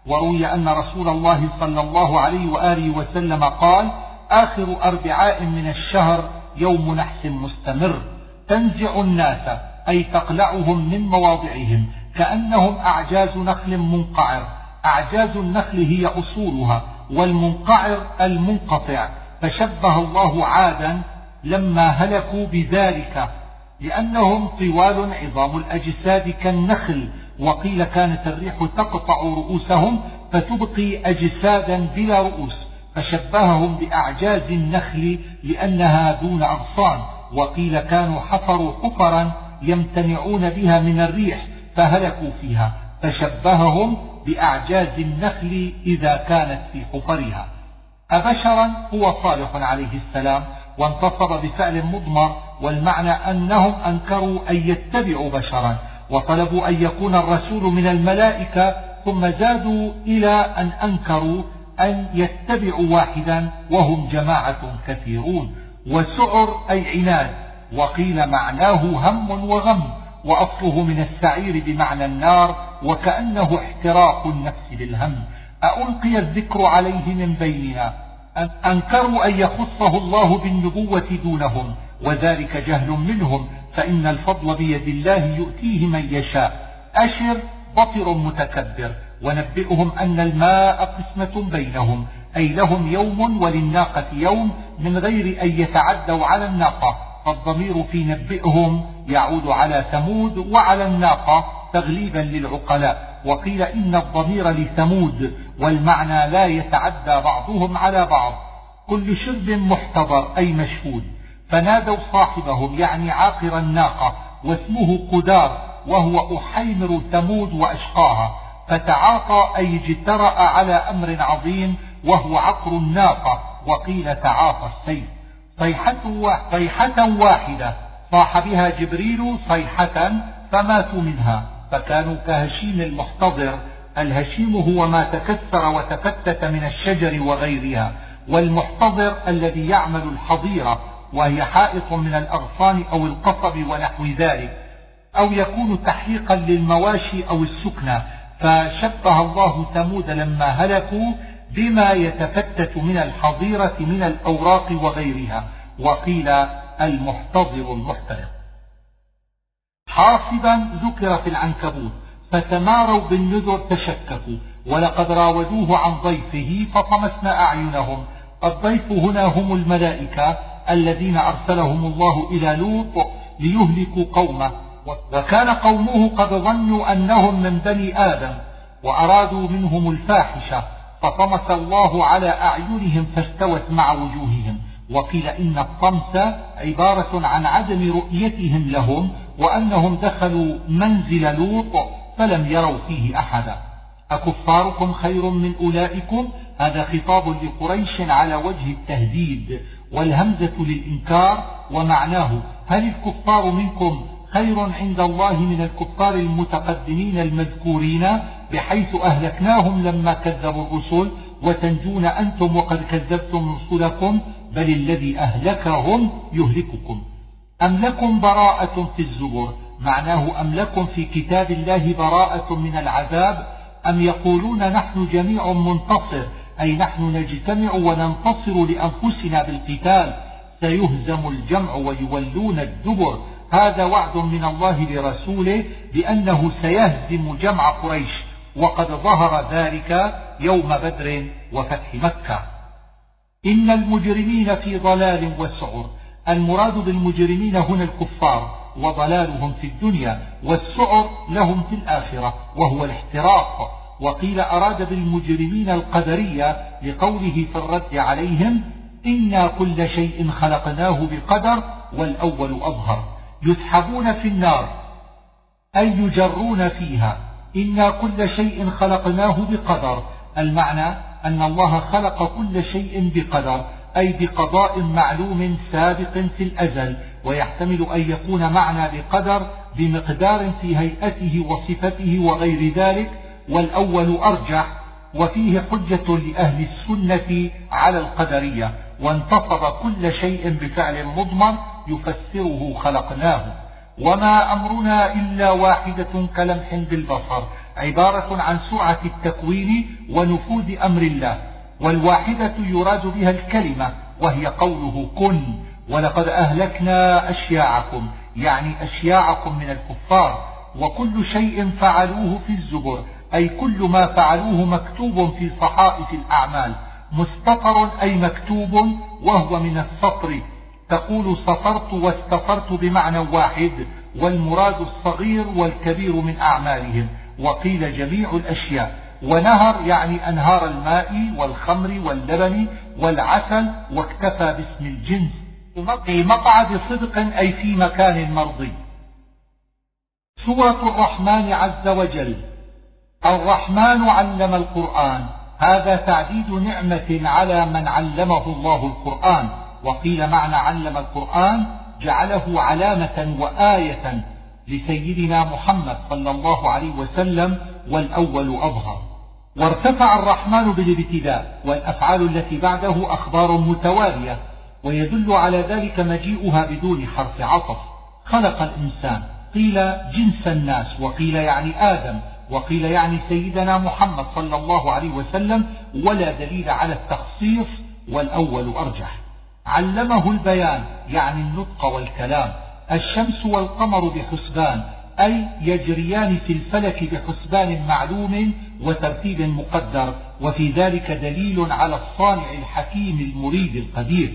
وروي أن رسول الله صلى الله عليه وآله وسلم قال آخر أربعاء من الشهر يوم نحس مستمر. تنزع الناس. أي تقلعهم من مواضعهم كأنهم أعجاز نخل منقعر. أعجاز النخل هي أصولها والمنقعر المنقطع. فشبه الله عادا لما هلكوا بذلك لأنهم طوال عظام الأجساد كالنخل. وقيل كانت الريح تقطع رؤوسهم فتبقي أجسادا بلا رؤوس. فشبههم بأعجاز النخل لأنها دون أغصان. وقيل كانوا حفروا حفرا يمتنعون بها من الريح فهلكوا فيها فشبههم بأعجاز النخل إذا كانت في حفرها. أبشرا هو صالح عليه السلام وانتصب بفعل مضمر والمعنى أنهم أنكروا أن يتبعوا بشرا وطلبوا أن يكون الرسول من الملائكة ثم زادوا إلى أن أنكروا أن يتبعوا واحدا وهم جماعة كثيرون. وسعر أي عناد وقيل معناه هم وغم وأصله من السعير بمعنى النار وكأنه احتراق النفس بالهم ألقي الذكر عليه من بيننا؟ أنكروا أن يخصه الله بالنبوة دونهم وذلك جهل منهم فإن الفضل بيد الله يؤتيه من يشاء. أشر بطر متكبر ونبئهم أن الماء قسمة بينهم أي لهم يوم وللناقة يوم من غير أن يتعدوا على الناقة. فالضمير في نبئهم يعود على ثمود وعلى الناقة تغليبا للعقلاء. وقيل إن الضمير لثمود والمعنى لا يتعدى بعضهم على بعض. كل شرب محتضر أي مشهود. فنادوا صاحبهم يعني عاقر الناقة واسمه قدار وهو أحيمر ثمود وأشقاها. فتعاطى أي اجترأ على أمر عظيم وهو عقر الناقة. وقيل تعاطى السيف. صيحة, واحدة. صاح بها جبريل صيحة فماتوا منها. فكانوا كهشيم المحتضر. الهشيم هو ما تكسر وتفتت من الشجر وغيرها. والمحتضر الذي يعمل الحظيرة وهي حائط من الأغصان أو القصب ونحو ذلك. أو يكون تحقيقا للمواشي أو السكنى فشبه الله ثمود لما هلكوا بما يتفتت من الحظيرة من الأوراق وغيرها. وقيل المحتضر المحترق. حاصبا ذكر في العنكبوت فتماروا بالنذر تشككوا. ولقد راودوه عن ضيفه فطمسنا أعينهم. الضيف هنا هم الملائكة الذين أرسلهم الله إلى لوط ليهلكوا قومه. وكان قومه قد ظنوا أنهم من بني آدم وأرادوا منهم الفاحشة. فطمس الله على أعينهم فاستوت مع وجوههم وقيل إن الطمس عبارة عن عدم رؤيتهم لهم وأنهم دخلوا منزل لوط فلم يروا فيه أحدا. أكفاركم خير من أولئكم؟ هذا خطاب لقريش على وجه التهديد والهمزة للإنكار ومعناه هل الكفار منكم خير عند الله من الكفار المتقدمين المذكورين بحيث أهلكناهم لما كذبوا الرسل. وتنجون أنتم وقد كذبتم رسلكم بل الذي أهلكهم يهلككم. أم لكم براءة في الزبر؟ معناه أم لكم في كتاب الله براءة من العذاب؟ أم يقولون نحن جميع منتصر أي نحن نجتمع وننتصر لأنفسنا بالقتال؟ سيهزم الجمع ويولون الدبر. هذا وعد من الله لرسوله بأنه سيهزم جمع قريش وقد ظهر ذلك يوم بدر وفتح مكة. إن المجرمين في ضلال وسعر. المراد بالمجرمين هنا الكفار وضلالهم في الدنيا والسعر لهم في الآخرة وهو الاحتراق. وقيل أراد بالمجرمين القدرية لقوله في الرد عليهم إنا كل شيء خلقناه بقدر والأول أظهر. يسحبون في النار أي يجرون فيها. إنا كل شيء خلقناه بقدر. المعنى أن الله خلق كل شيء بقدر أي بقضاء معلوم سابق في الأزل ويحتمل أن يكون معنى بقدر بمقدار في هيئته وصفته وغير ذلك والأول أرجح وفيه حجة لأهل السنة على القدرية. وانتصب كل شيء بفعل مضمر يفسره خلقناه. وما أمرنا إلا واحدة كلمح بالبصر عبارة عن سرعة التكوين ونفوذ أمر الله. والواحدة يراد بها الكلمة وهي قوله كن. ولقد أهلكنا أشياعكم يعني أشياعكم من الكفار. وكل شيء فعلوه في الزبر أي كل ما فعلوه مكتوب في صحائف الأعمال. مستطر أي مكتوب وهو من السطر. تقول سطرت واستطرت بمعنى واحد والمراد الصغير والكبير من أعمالهم. وقيل جميع الأشياء. ونهر يعني أنهار الماء والخمر واللبن والعسل واكتفى باسم الجنس. في مقعد صدق أي في مكان مرضي. سورة الرحمن عز وجل. الرحمن علم القرآن. هذا تعديد نعمة على من علمه الله القرآن. وقيل معنى علم القرآن جعله علامة وآية لسيدنا محمد صلى الله عليه وسلم والأول أظهر. وارتفع الرحمن بالابتداء والأفعال التي بعده أخبار متوالية ويدل على ذلك مجيئها بدون حرف عطف. خلق الإنسان قيل جنس الناس وقيل يعني آدم. وقيل يعني سيدنا محمد صلى الله عليه وسلم ولا دليل على التخصيص والأول أرجح. علمه البيان يعني النطق والكلام الشمس والقمر بحسبان أي يجريان في الفلك بحسبان معلوم وترتيب مقدر وفي ذلك دليل على الصانع الحكيم المريد القدير.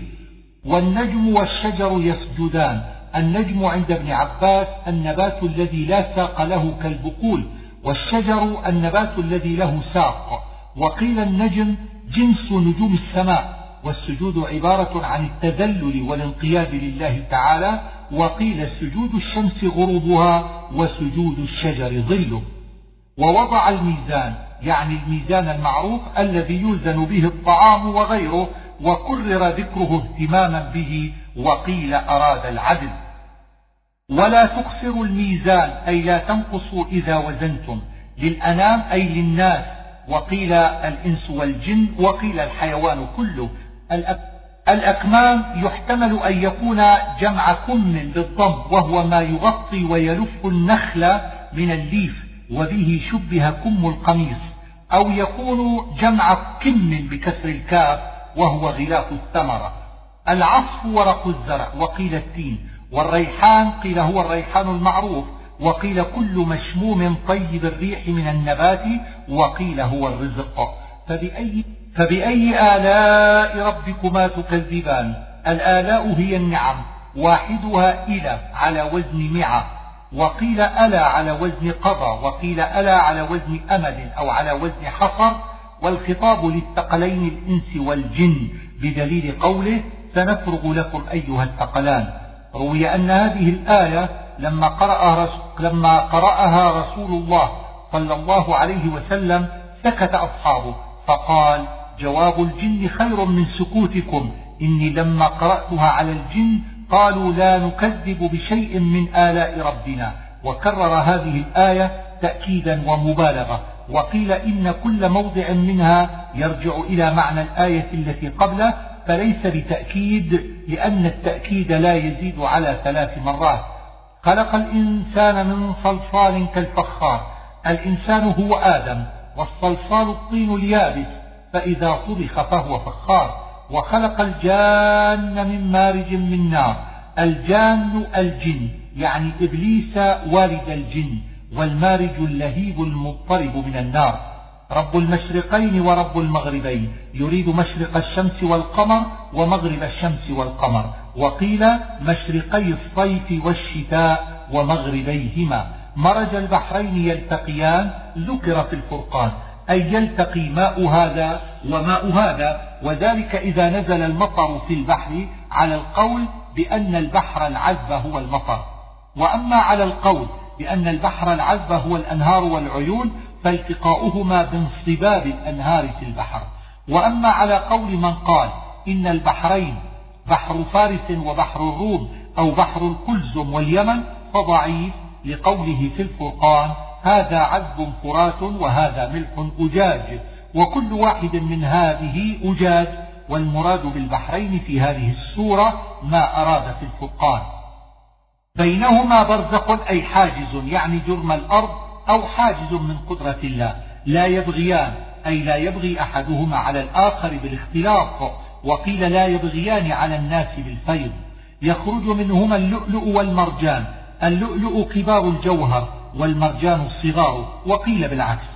والنجم والشجر يسجدان النجم عند ابن عباس النبات الذي لا ساق له كالبقول والشجر النبات الذي له ساق وقيل النجم جنس نجوم السماء والسجود عبارة عن التذلل والانقياد لله تعالى وقيل سجود الشمس غروبها وسجود الشجر ظله. ووضع الميزان يعني الميزان المعروف الذي يوزن به الطعام وغيره وكرر ذكره اهتماما به وقيل أراد العدل. ولا تقصروا الميزان أي لا تنقصوا إذا وزنتم. للأنام أي للناس. وقيل الإنس والجن وقيل الحيوان كله. الأكمام يحتمل أن يكون جمع كم بالضم وهو ما يغطي ويلف النخل من الليف وبه شبه كم القميص. أو يكون جمع كم بكسر الكاف وهو غلاف الثمرة. العصف ورق الزرع وقيل التين. والريحان قيل هو الريحان المعروف وقيل كل مشموم طيب الريح من النبات وقيل هو الرزق. فبأي, فبأي آلاء ربكما تكذبان؟ الآلاء هي النعم واحدها إلى على وزن معة وقيل ألا على وزن قضى وقيل ألا على وزن أمد أو على وزن حصر. والخطاب للثقلين الإنس والجن بدليل قوله سنفرغ لكم أيها الثقلان. روي أن هذه الآية لما قرأها, لما قرأها رسول الله صلى الله عليه وسلم سكت أصحابه فقال جواب الجن خير من سكوتكم إني لما قرأتها على الجن قالوا لا نكذب بشيء من آلاء ربنا. وكرر هذه الآية تأكيدا ومبالغة وقيل إن كل موضع منها يرجع إلى معنى الآية التي قبله فليس بتأكيد لأن التأكيد لا يزيد على ثلاث مرات. خلق الإنسان من صلصال كالفخار. الإنسان هو آدم والصلصال الطين اليابس. فإذا طبخ فهو فخار. وخلق الجان من مارج من نار. الجان الجن يعني إبليس والد الجن والمارج اللهيب المضطرب من النار. رب المشرقين ورب المغربين. يريد مشرق الشمس والقمر ومغرب الشمس والقمر. وقيل مشرقي الصيف والشتاء ومغربيهما. مرج البحرين يلتقيان ذكر في الفرقان. أي يلتقي ماء هذا وماء هذا. وذلك إذا نزل المطر في البحر على القول بأن البحر العذب هو المطر. وأما على القول بأن البحر العذب هو الأنهار والعيون فالتقاؤهما بانصباب الأنهار في البحر. وأما على قول من قال إن البحرين بحر فارس وبحر الروم أو بحر القلزم واليمن فضعيف لقوله في الفرقان هذا عذب فرات وهذا ملح أجاج وكل واحد من هذه أجاج والمراد بالبحرين في هذه السورة ما أراد في الفرقان. بينهما برزق أي حاجز يعني جرم الأرض أو حاجز من قدرة الله. لا يبغيان أي لا يبغي أحدهما على الآخر بالاختلاط وقيل لا يبغيان على الناس بالفيض. يخرج منهما اللؤلؤ والمرجان. اللؤلؤ كبار الجوهر والمرجان الصغار وقيل بالعكس.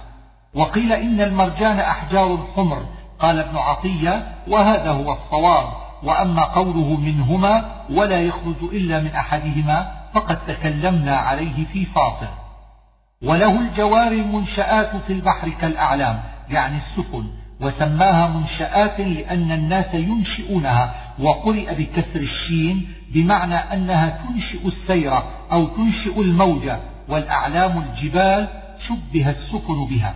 وقيل إن المرجان أحجار حمر قال ابن عطية وهذا هو الصواب. وأما قوله منهما ولا يخرج إلا من أحدهما فقد تكلمنا عليه في فاطر. وله الجوار المنشآت في البحر كالأعلام يعني السفن وسماها منشآت لأن الناس ينشئونها وقرئ بكسر الشين بمعنى أنها تنشئ السير أو تنشئ الموجة والأعلام الجبال شبه السفن بها.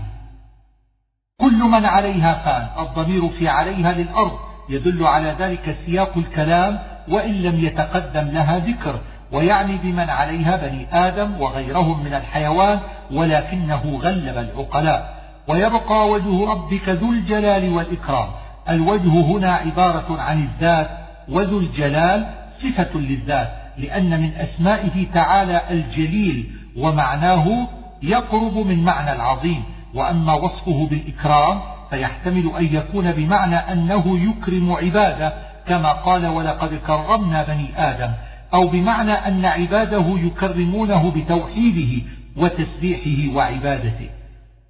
كل من عليها فان الضمير في عليها للأرض يدل على ذلك سياق الكلام وإن لم يتقدم لها ذكر. ويعني بمن عليها بني آدم وغيرهم من الحيوان ولكنه غلب العقلاء. ويبقى وجه ربك ذو الجلال والإكرام. الوجه هنا عبارة عن الذات وذو الجلال صفة للذات لأن من أسمائه تعالى الجليل ومعناه يقرب من معنى العظيم. وأما وصفه بالإكرام فيحتمل أن يكون بمعنى أنه يكرم عباده كما قال ولقد كرمنا بني آدم. أو بمعنى أن عباده يكرمونه بتوحيده وتسبيحه وعبادته.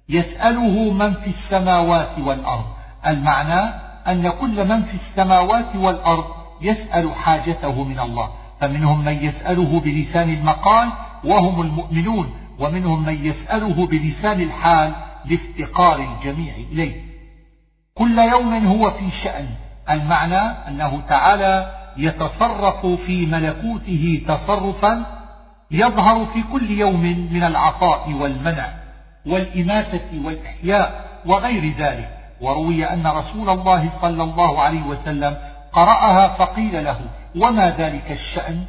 يسأله من في السماوات والأرض. المعنى أن كل من في السماوات والأرض يسأل حاجته من الله. فمنهم من يسأله بلسان المقال وهم المؤمنون ومنهم من يسأله بلسان الحال لافتقار الجميع إليه. كل يوم هو في شأن. المعنى أنه تعالى يتصرف في ملكوته تصرفا يظهر في كل يوم من العطاء والمنع والإماتة والإحياء وغير ذلك. وروي أن رسول الله صلى الله عليه وسلم قرأها فقيل له وما ذلك الشأن؟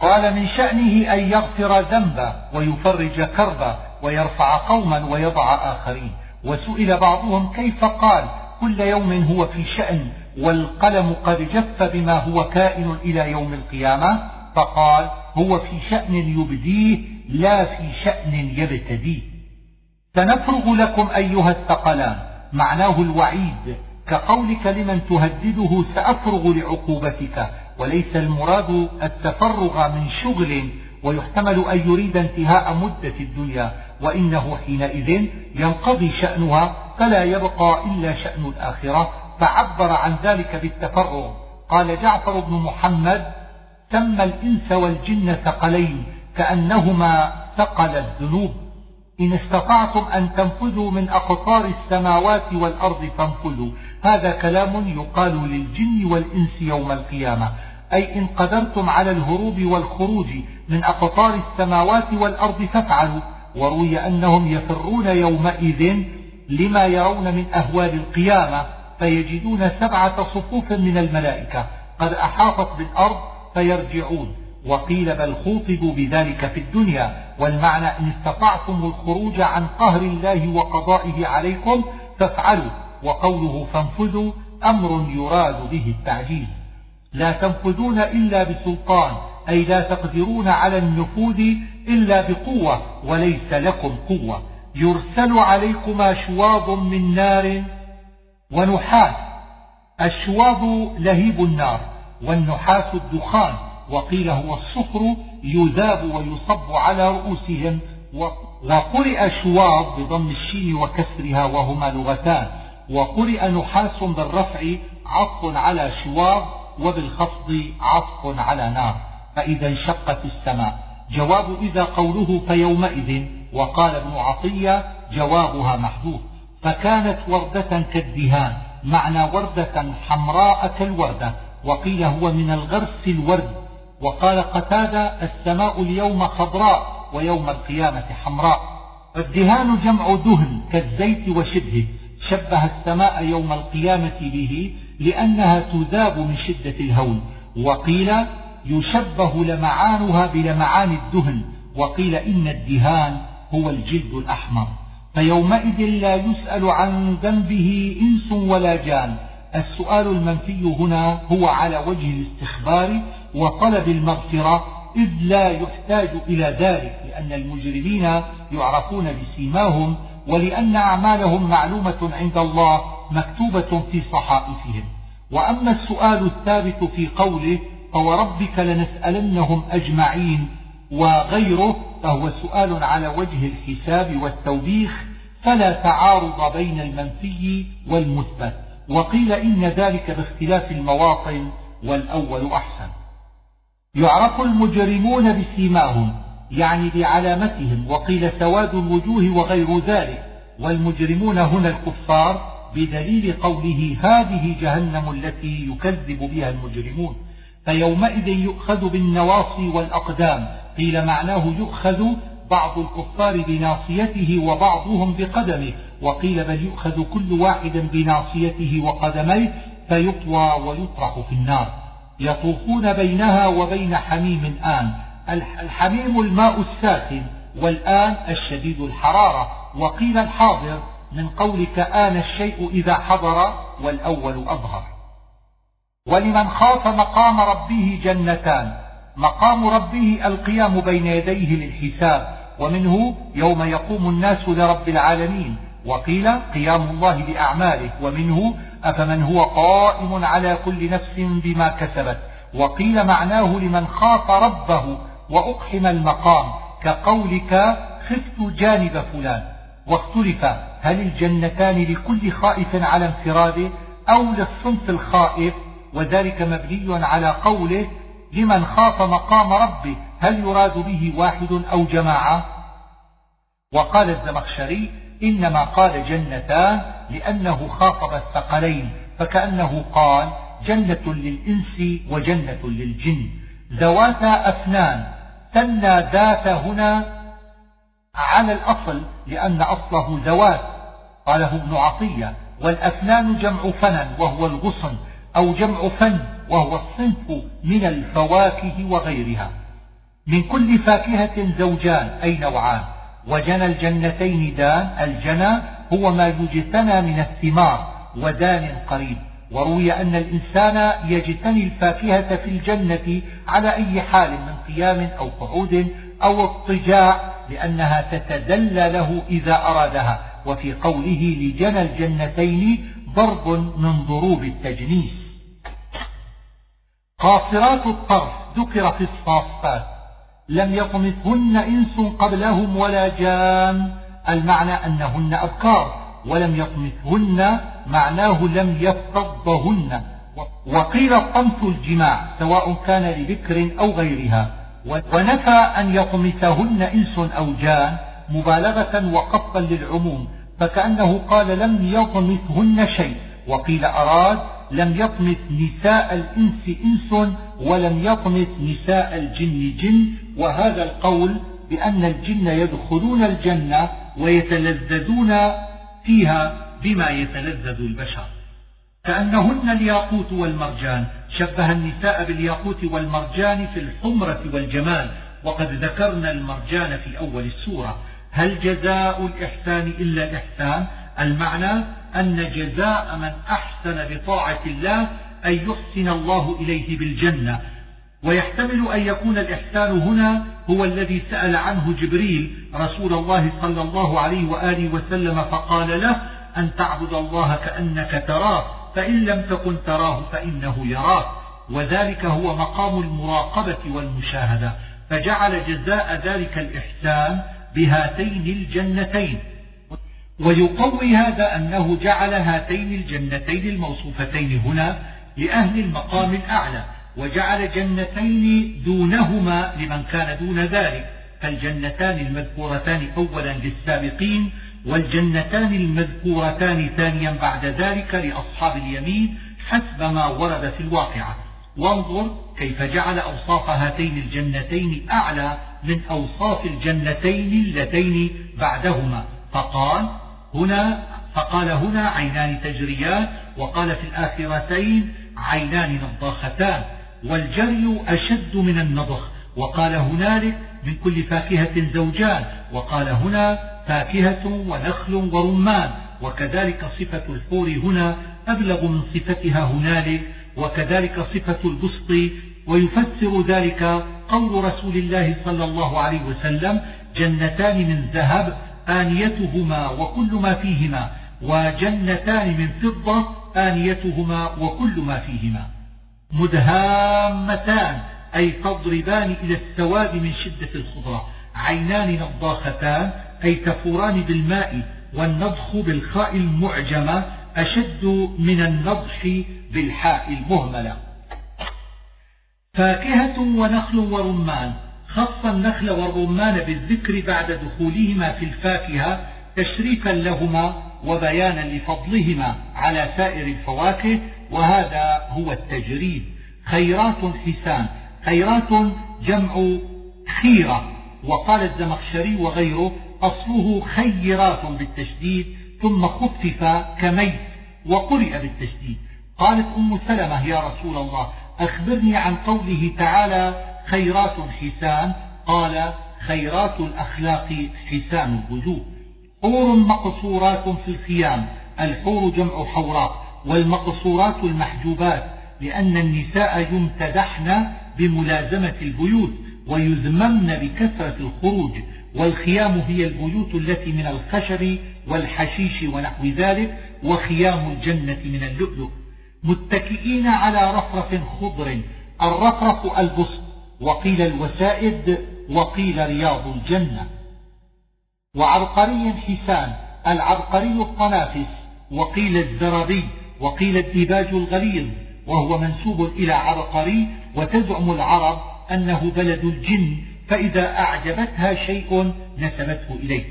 قال من شأنه أن يغفر ذنبا ويفرج كربا ويرفع قوما ويضع آخرين. وسئل بعضهم كيف قال كل يوم هو في شأن والقلم قد جف بما هو كائن إلى يوم القيامة فقال هو في شأن يبديه لا في شأن يبتديه. سنفرغ لكم أيها الثقلان. معناه الوعيد. كقولك لمن تهدده سأفرغ لعقوبتك. وليس المراد التفرغ من شغل ويحتمل أن يريد انتهاء مدة الدنيا. وإنه حينئذ ينقضي شأنها فلا يبقى إلا شأن الآخرة. فعبر عن ذلك بالتفرغ. قال جعفر بن محمد سمى الإنس والجن ثقلين كأنهما ثقل الذنوب. إن استطعتم أن تنفذوا من أقطار السماوات والأرض فانفذوا. هذا كلام يقال للجن والإنس يوم القيامة. أي إن قدرتم على الهروب والخروج من أقطار السماوات والأرض فافعلوا. وروي أنهم يفرون يومئذ لما يرون من أهوال القيامة. فيجدون سبعة صفوف من الملائكة قد أحاطت بالأرض فيرجعون. وقيل بل خوطبوا بذلك في الدنيا والمعنى إن استطعتم الخروج عن قهر الله وقضائه عليكم فافعلوا وقوله فانفذوا أمر يراد به التعجيز لا تنفذون إلا بسلطان أي لا تقدرون على النفوذ إلا بقوة وليس لكم قوة. يرسل عليكما شواظ من نار ونحاس. الشواظ لهيب النار والنحاس الدخان وقيل هو الصفر يذاب ويصب على رؤوسهم وقرئ شواظ بضم الشين وكسرها وهما لغتان وقرئ نحاس بالرفع عطف على شواظ وبالخفض عطف على نار. فإذا انشقت السماء. جواب إذا قوله فيومئذ وقال ابن عطية جوابها محذوف. فكانت وردة كالدهان معنى وردة حمراء كالوردة وقيل هو من الغرس الورد. وقال قتادة السماء اليوم خضراء ويوم القيامة حمراء. الدهان جمع دهن كالزيت وشبهه شبه السماء يوم القيامة به لأنها تذاب من شدة الهول وقيل يشبه لمعانها بلمعان الدهن. وقيل إن الدهان هو الجلد الأحمر. فيومئذ لا يسأل عن ذنبه إنس ولا جان. السؤال المنفي هنا هو على وجه الاستخبار وطلب المغفرة إذ لا يحتاج إلى ذلك لأن المجرمين يعرفون بسيماهم ولأن أعمالهم معلومة عند الله مكتوبة في صحائفهم. وأما السؤال الثابت في قوله فوربك لنسألنهم أجمعين وغيره فهو سؤال على وجه الحساب والتوبيخ فلا تعارض بين المنفي والمثبت. وقيل إن ذلك باختلاف المواطن والأول أحسن. يعرف المجرمون بسيماهم يعني بعلامتهم وقيل سواد الوجوه وغير ذلك. والمجرمون هنا الكفار بدليل قوله هذه جهنم التي يكذب بها المجرمون. فيومئذ يؤخذ بالنواصي والأقدام قيل معناه يؤخذ بعض الكفار بناصيته وبعضهم بقدمه وقيل بل يؤخذ كل واحد بناصيته وقدميه فيطوى ويطرح في النار. يطوفون بينها وبين حميم آن. الحميم الماء الساخن والآن الشديد الحرارة. وقيل الحاضر من قولك آن الشيء إذا حضر والأول أظهر. ولمن خاف مقام ربه جنتان. مقام ربه القيام بين يديه للحساب ومنه يوم يقوم الناس لرب العالمين وقيل قيام الله بأعماله ومنه أفمن هو قائم على كل نفس بما كسبت وقيل معناه لمن خاف ربه وأقحم المقام كقولك خفت جانب فلان واختلف هل الجنتان لكل خائف على انفراده أو للصنف الخائف وذلك مبني على قوله لمن خاف مقام ربه هل يراد به واحد أو جماعة؟ وقال الزمخشري إنما قال جنتان لأنه خاطب الثقلين فكأنه قال جنة للإنس وجنة للجن. ذواتا أفنان ثنى ذات هنا على الأصل لأن أصله ذوات قاله ابن عطية. والأفنان جمع فنن وهو الغصن أو جمع فن. وهو الصنف من الفواكه وغيرها. من كل فاكهة زوجان أي نوعان. وجنى الجنتين دان الجنى هو ما يجتنى من الثمار ودان قريب. وروي أن الإنسان يجتني الفاكهة في الجنة على أي حال من قيام أو قعود أو اضطجاع لأنها تتدلى له إذا أرادها. وفي قوله لجنى الجنتين ضرب من ضروب التجنيس. قاصرات الطرف ذكر في الصافات. لم يطمثهن إنس قبلهم ولا جان. المعنى أنهن أبكار ولم يطمثهن معناه لم يفتضهن وقيل الطمث الجماع سواء كان لذكر أو غيرها. ونفى أن يطمثهن إنس أو جان مبالغة وقفا للعموم فكأنه قال لم يطمثهن شيء. وقيل أراد لم يطمث نساء الإنس إنس ولم يطمث نساء الجن جن وهذا القول بأن الجن يدخلون الجنة ويتلذذون فيها بما يتلذذ البشر. كأنهن الياقوت والمرجان. شبه النساء بالياقوت والمرجان في الحمرة والجمال. وقد ذكرنا المرجان في أول السورة. هل جزاء الإحسان إلا الإحسان المعنى أن جزاء من أحسن بطاعة الله أن يحسن الله إليه بالجنة. ويحتمل أن يكون الإحسان هنا هو الذي سأل عنه جبريل رسول الله صلى الله عليه وآله وسلم فقال له أن تعبد الله كأنك تراه فإن لم تكن تراه فإنه يراك. وذلك هو مقام المراقبة والمشاهدة. فجعل جزاء ذلك الإحسان بهاتين الجنتين. ويقوي هذا أنه جعل هاتين الجنتين الموصوفتين هنا لأهل المقام الأعلى وجعل جنتين دونهما لمن كان دون ذلك فالجنتان المذكورتان أولا للسابقين والجنتان المذكورتان ثانيا بعد ذلك لأصحاب اليمين حسب ما ورد في الواقعة. وانظر كيف جعل أوصاف هاتين الجنتين أعلى من أوصاف الجنتين اللتين بعدهما. فقال هنا فقال هنا عينان تجريان وقال في الآخرتين عينان نضاختان والجري أشد من النضخ وقال هنالك من كل فاكهة زوجان وقال هنا فاكهة ونخل ورمان وكذلك صفة الحور هنا أبلغ من صفتها هنالك وكذلك صفة البسط ويفسر ذلك قول رسول الله صلى الله عليه وسلم جنتان من ذهب آنيتهما وكل ما فيهما وجنتان من فضة آنيتهما وكل ما فيهما. مدهامتان أي تضربان إلى السواد من شدة الخضرة. عينان نضاختان أي تفوران بالماء والنضخ بالخاء المعجمة أشد من النضح بالحاء المهملة. فاكهة ونخل ورمان. خص النخل والرمان بالذكر بعد دخولهما في الفاكهة تشريفا لهما وبيانا لفضلهما على سائر الفواكه وهذا هو التجريد. خيرات حسان. خيرات جمع خيرة. وقال الزمخشري وغيره أصله خيرات بالتشديد ثم خفف كميت وقرئ بالتشديد. قالت أم سلمة يا رسول الله أخبرني عن قوله تعالى خيرات حسان. قال خيرات الأخلاق حسان الوجوه حور مقصورات في الخيام. الحور جمع حوراء والمقصورات المحجوبات لأن النساء يمتدحن بملازمة البيوت ويذممن بكثرة الخروج والخيام هي البيوت التي من الخشب والحشيش ونحو ذلك وخيام الجنة من اللؤلؤ. متكئين على رفرف خضر. الرفرف البسط وقيل الوسائد وقيل رياض الجنة. وعبقري حسان العبقري الطنافس وقيل الزربي وقيل الديباج الغليظ وهو منسوب إلى عبقري وتزعم العرب أنه بلد الجن فإذا أعجبتها شيء نسبته إليه.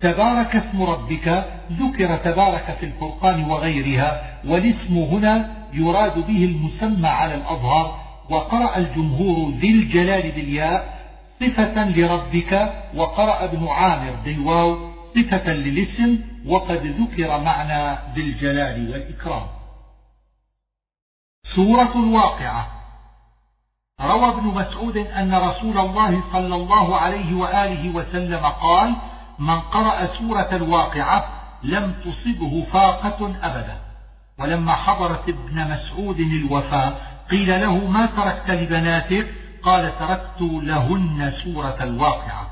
تبارك اسم ربك ذكر تبارك في الفرقان وغيرها والاسم هنا يراد به المسمى على الأظهر وقرأ الجمهور ذي الجلال بالياء صفة لربك وقرأ ابن عامر بالواو صفة للاسم وقد ذكر معنى ذي الجلال والإكرام. سورة الواقعة. روى ابن مسعود أن رسول الله صلى الله عليه وآله وسلم قال من قرأ سورة الواقعة لم تصبه فاقة أبدا. ولما حضرت ابن مسعود الوفاة قيل له ما تركت لبناتك؟ قال تركت لهن سورة الواقعة.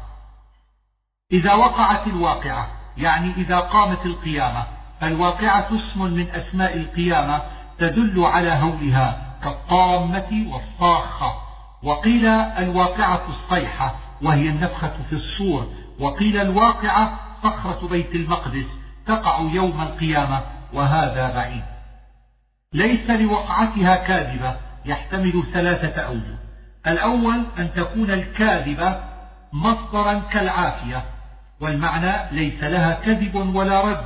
إذا وقعت الواقعة يعني إذا قامت القيامة فالواقعة اسم من أسماء القيامة تدل على هولها كالطامة والصاخة. وقيل الواقعة الصيحة وهي النفخة في الصور. وقيل الواقعة صخرة بيت المقدس تقع يوم القيامة وهذا بعيد. ليس لوقعتها كاذبة يحتمل ثلاثة أوجه. الأول أن تكون الكاذبة مصدرا كالعافية والمعنى ليس لها كذب ولا رد.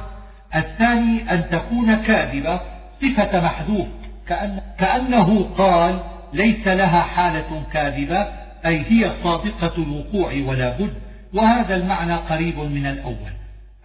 الثاني أن تكون كاذبة صفة محذوف كأن كأنه قال ليس لها حالة كاذبة أي هي صادقة الوقوع ولا بد. وهذا المعنى قريب من الأول.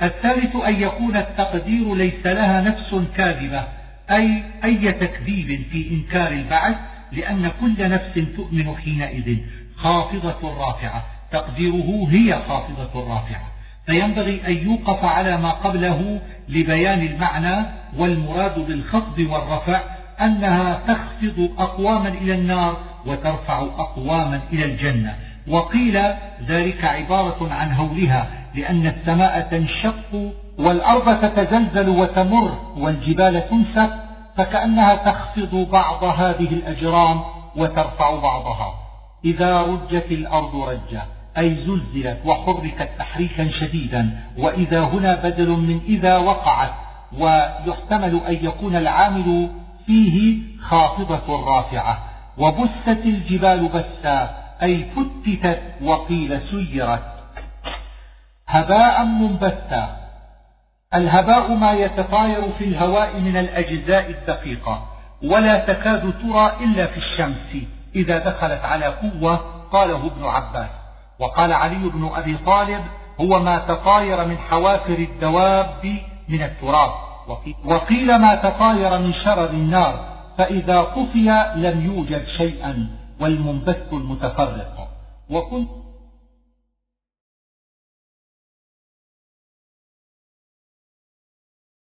الثالث أن يكون التقدير ليس لها نفس كاذبة أي أي تكذيب في إنكار البعث لأن كل نفس تؤمن حينئذ. خافضة رافعة. تقديره هي خافضة رافعة. فينبغي أن يوقف على ما قبله لبيان المعنى والمراد بالخفض والرفع أنها تخفض أقواما إلى النار وترفع أقواما إلى الجنة. وقيل ذلك عبارة عن هولها لأن السماء تنشق والأرض تتزلزل وتمر والجبال تنسف فكأنها تخفض بعض هذه الأجرام وترفع بعضها. إذا رجت الأرض رجا أي زلزلت وحركت تحريكا شديدا وإذا هنا بدل من إذا وقعت ويحتمل أن يكون العامل فيه خافضة رافعة. وبست الجبال بسا أي فتتت وقيل سيرت. هباء منبثا الهباء ما يتطاير في الهواء من الأجزاء الدقيقة ولا تكاد ترى إلا في الشمس إذا دخلت على قوة قاله ابن عباس. وقال علي بن أبي طالب هو ما تطاير من حوافر الدواب من التراب وقيل ما تطاير من شرر النار فإذا طفي لم يوجد شيئا والمنبث المتفرق. وكنت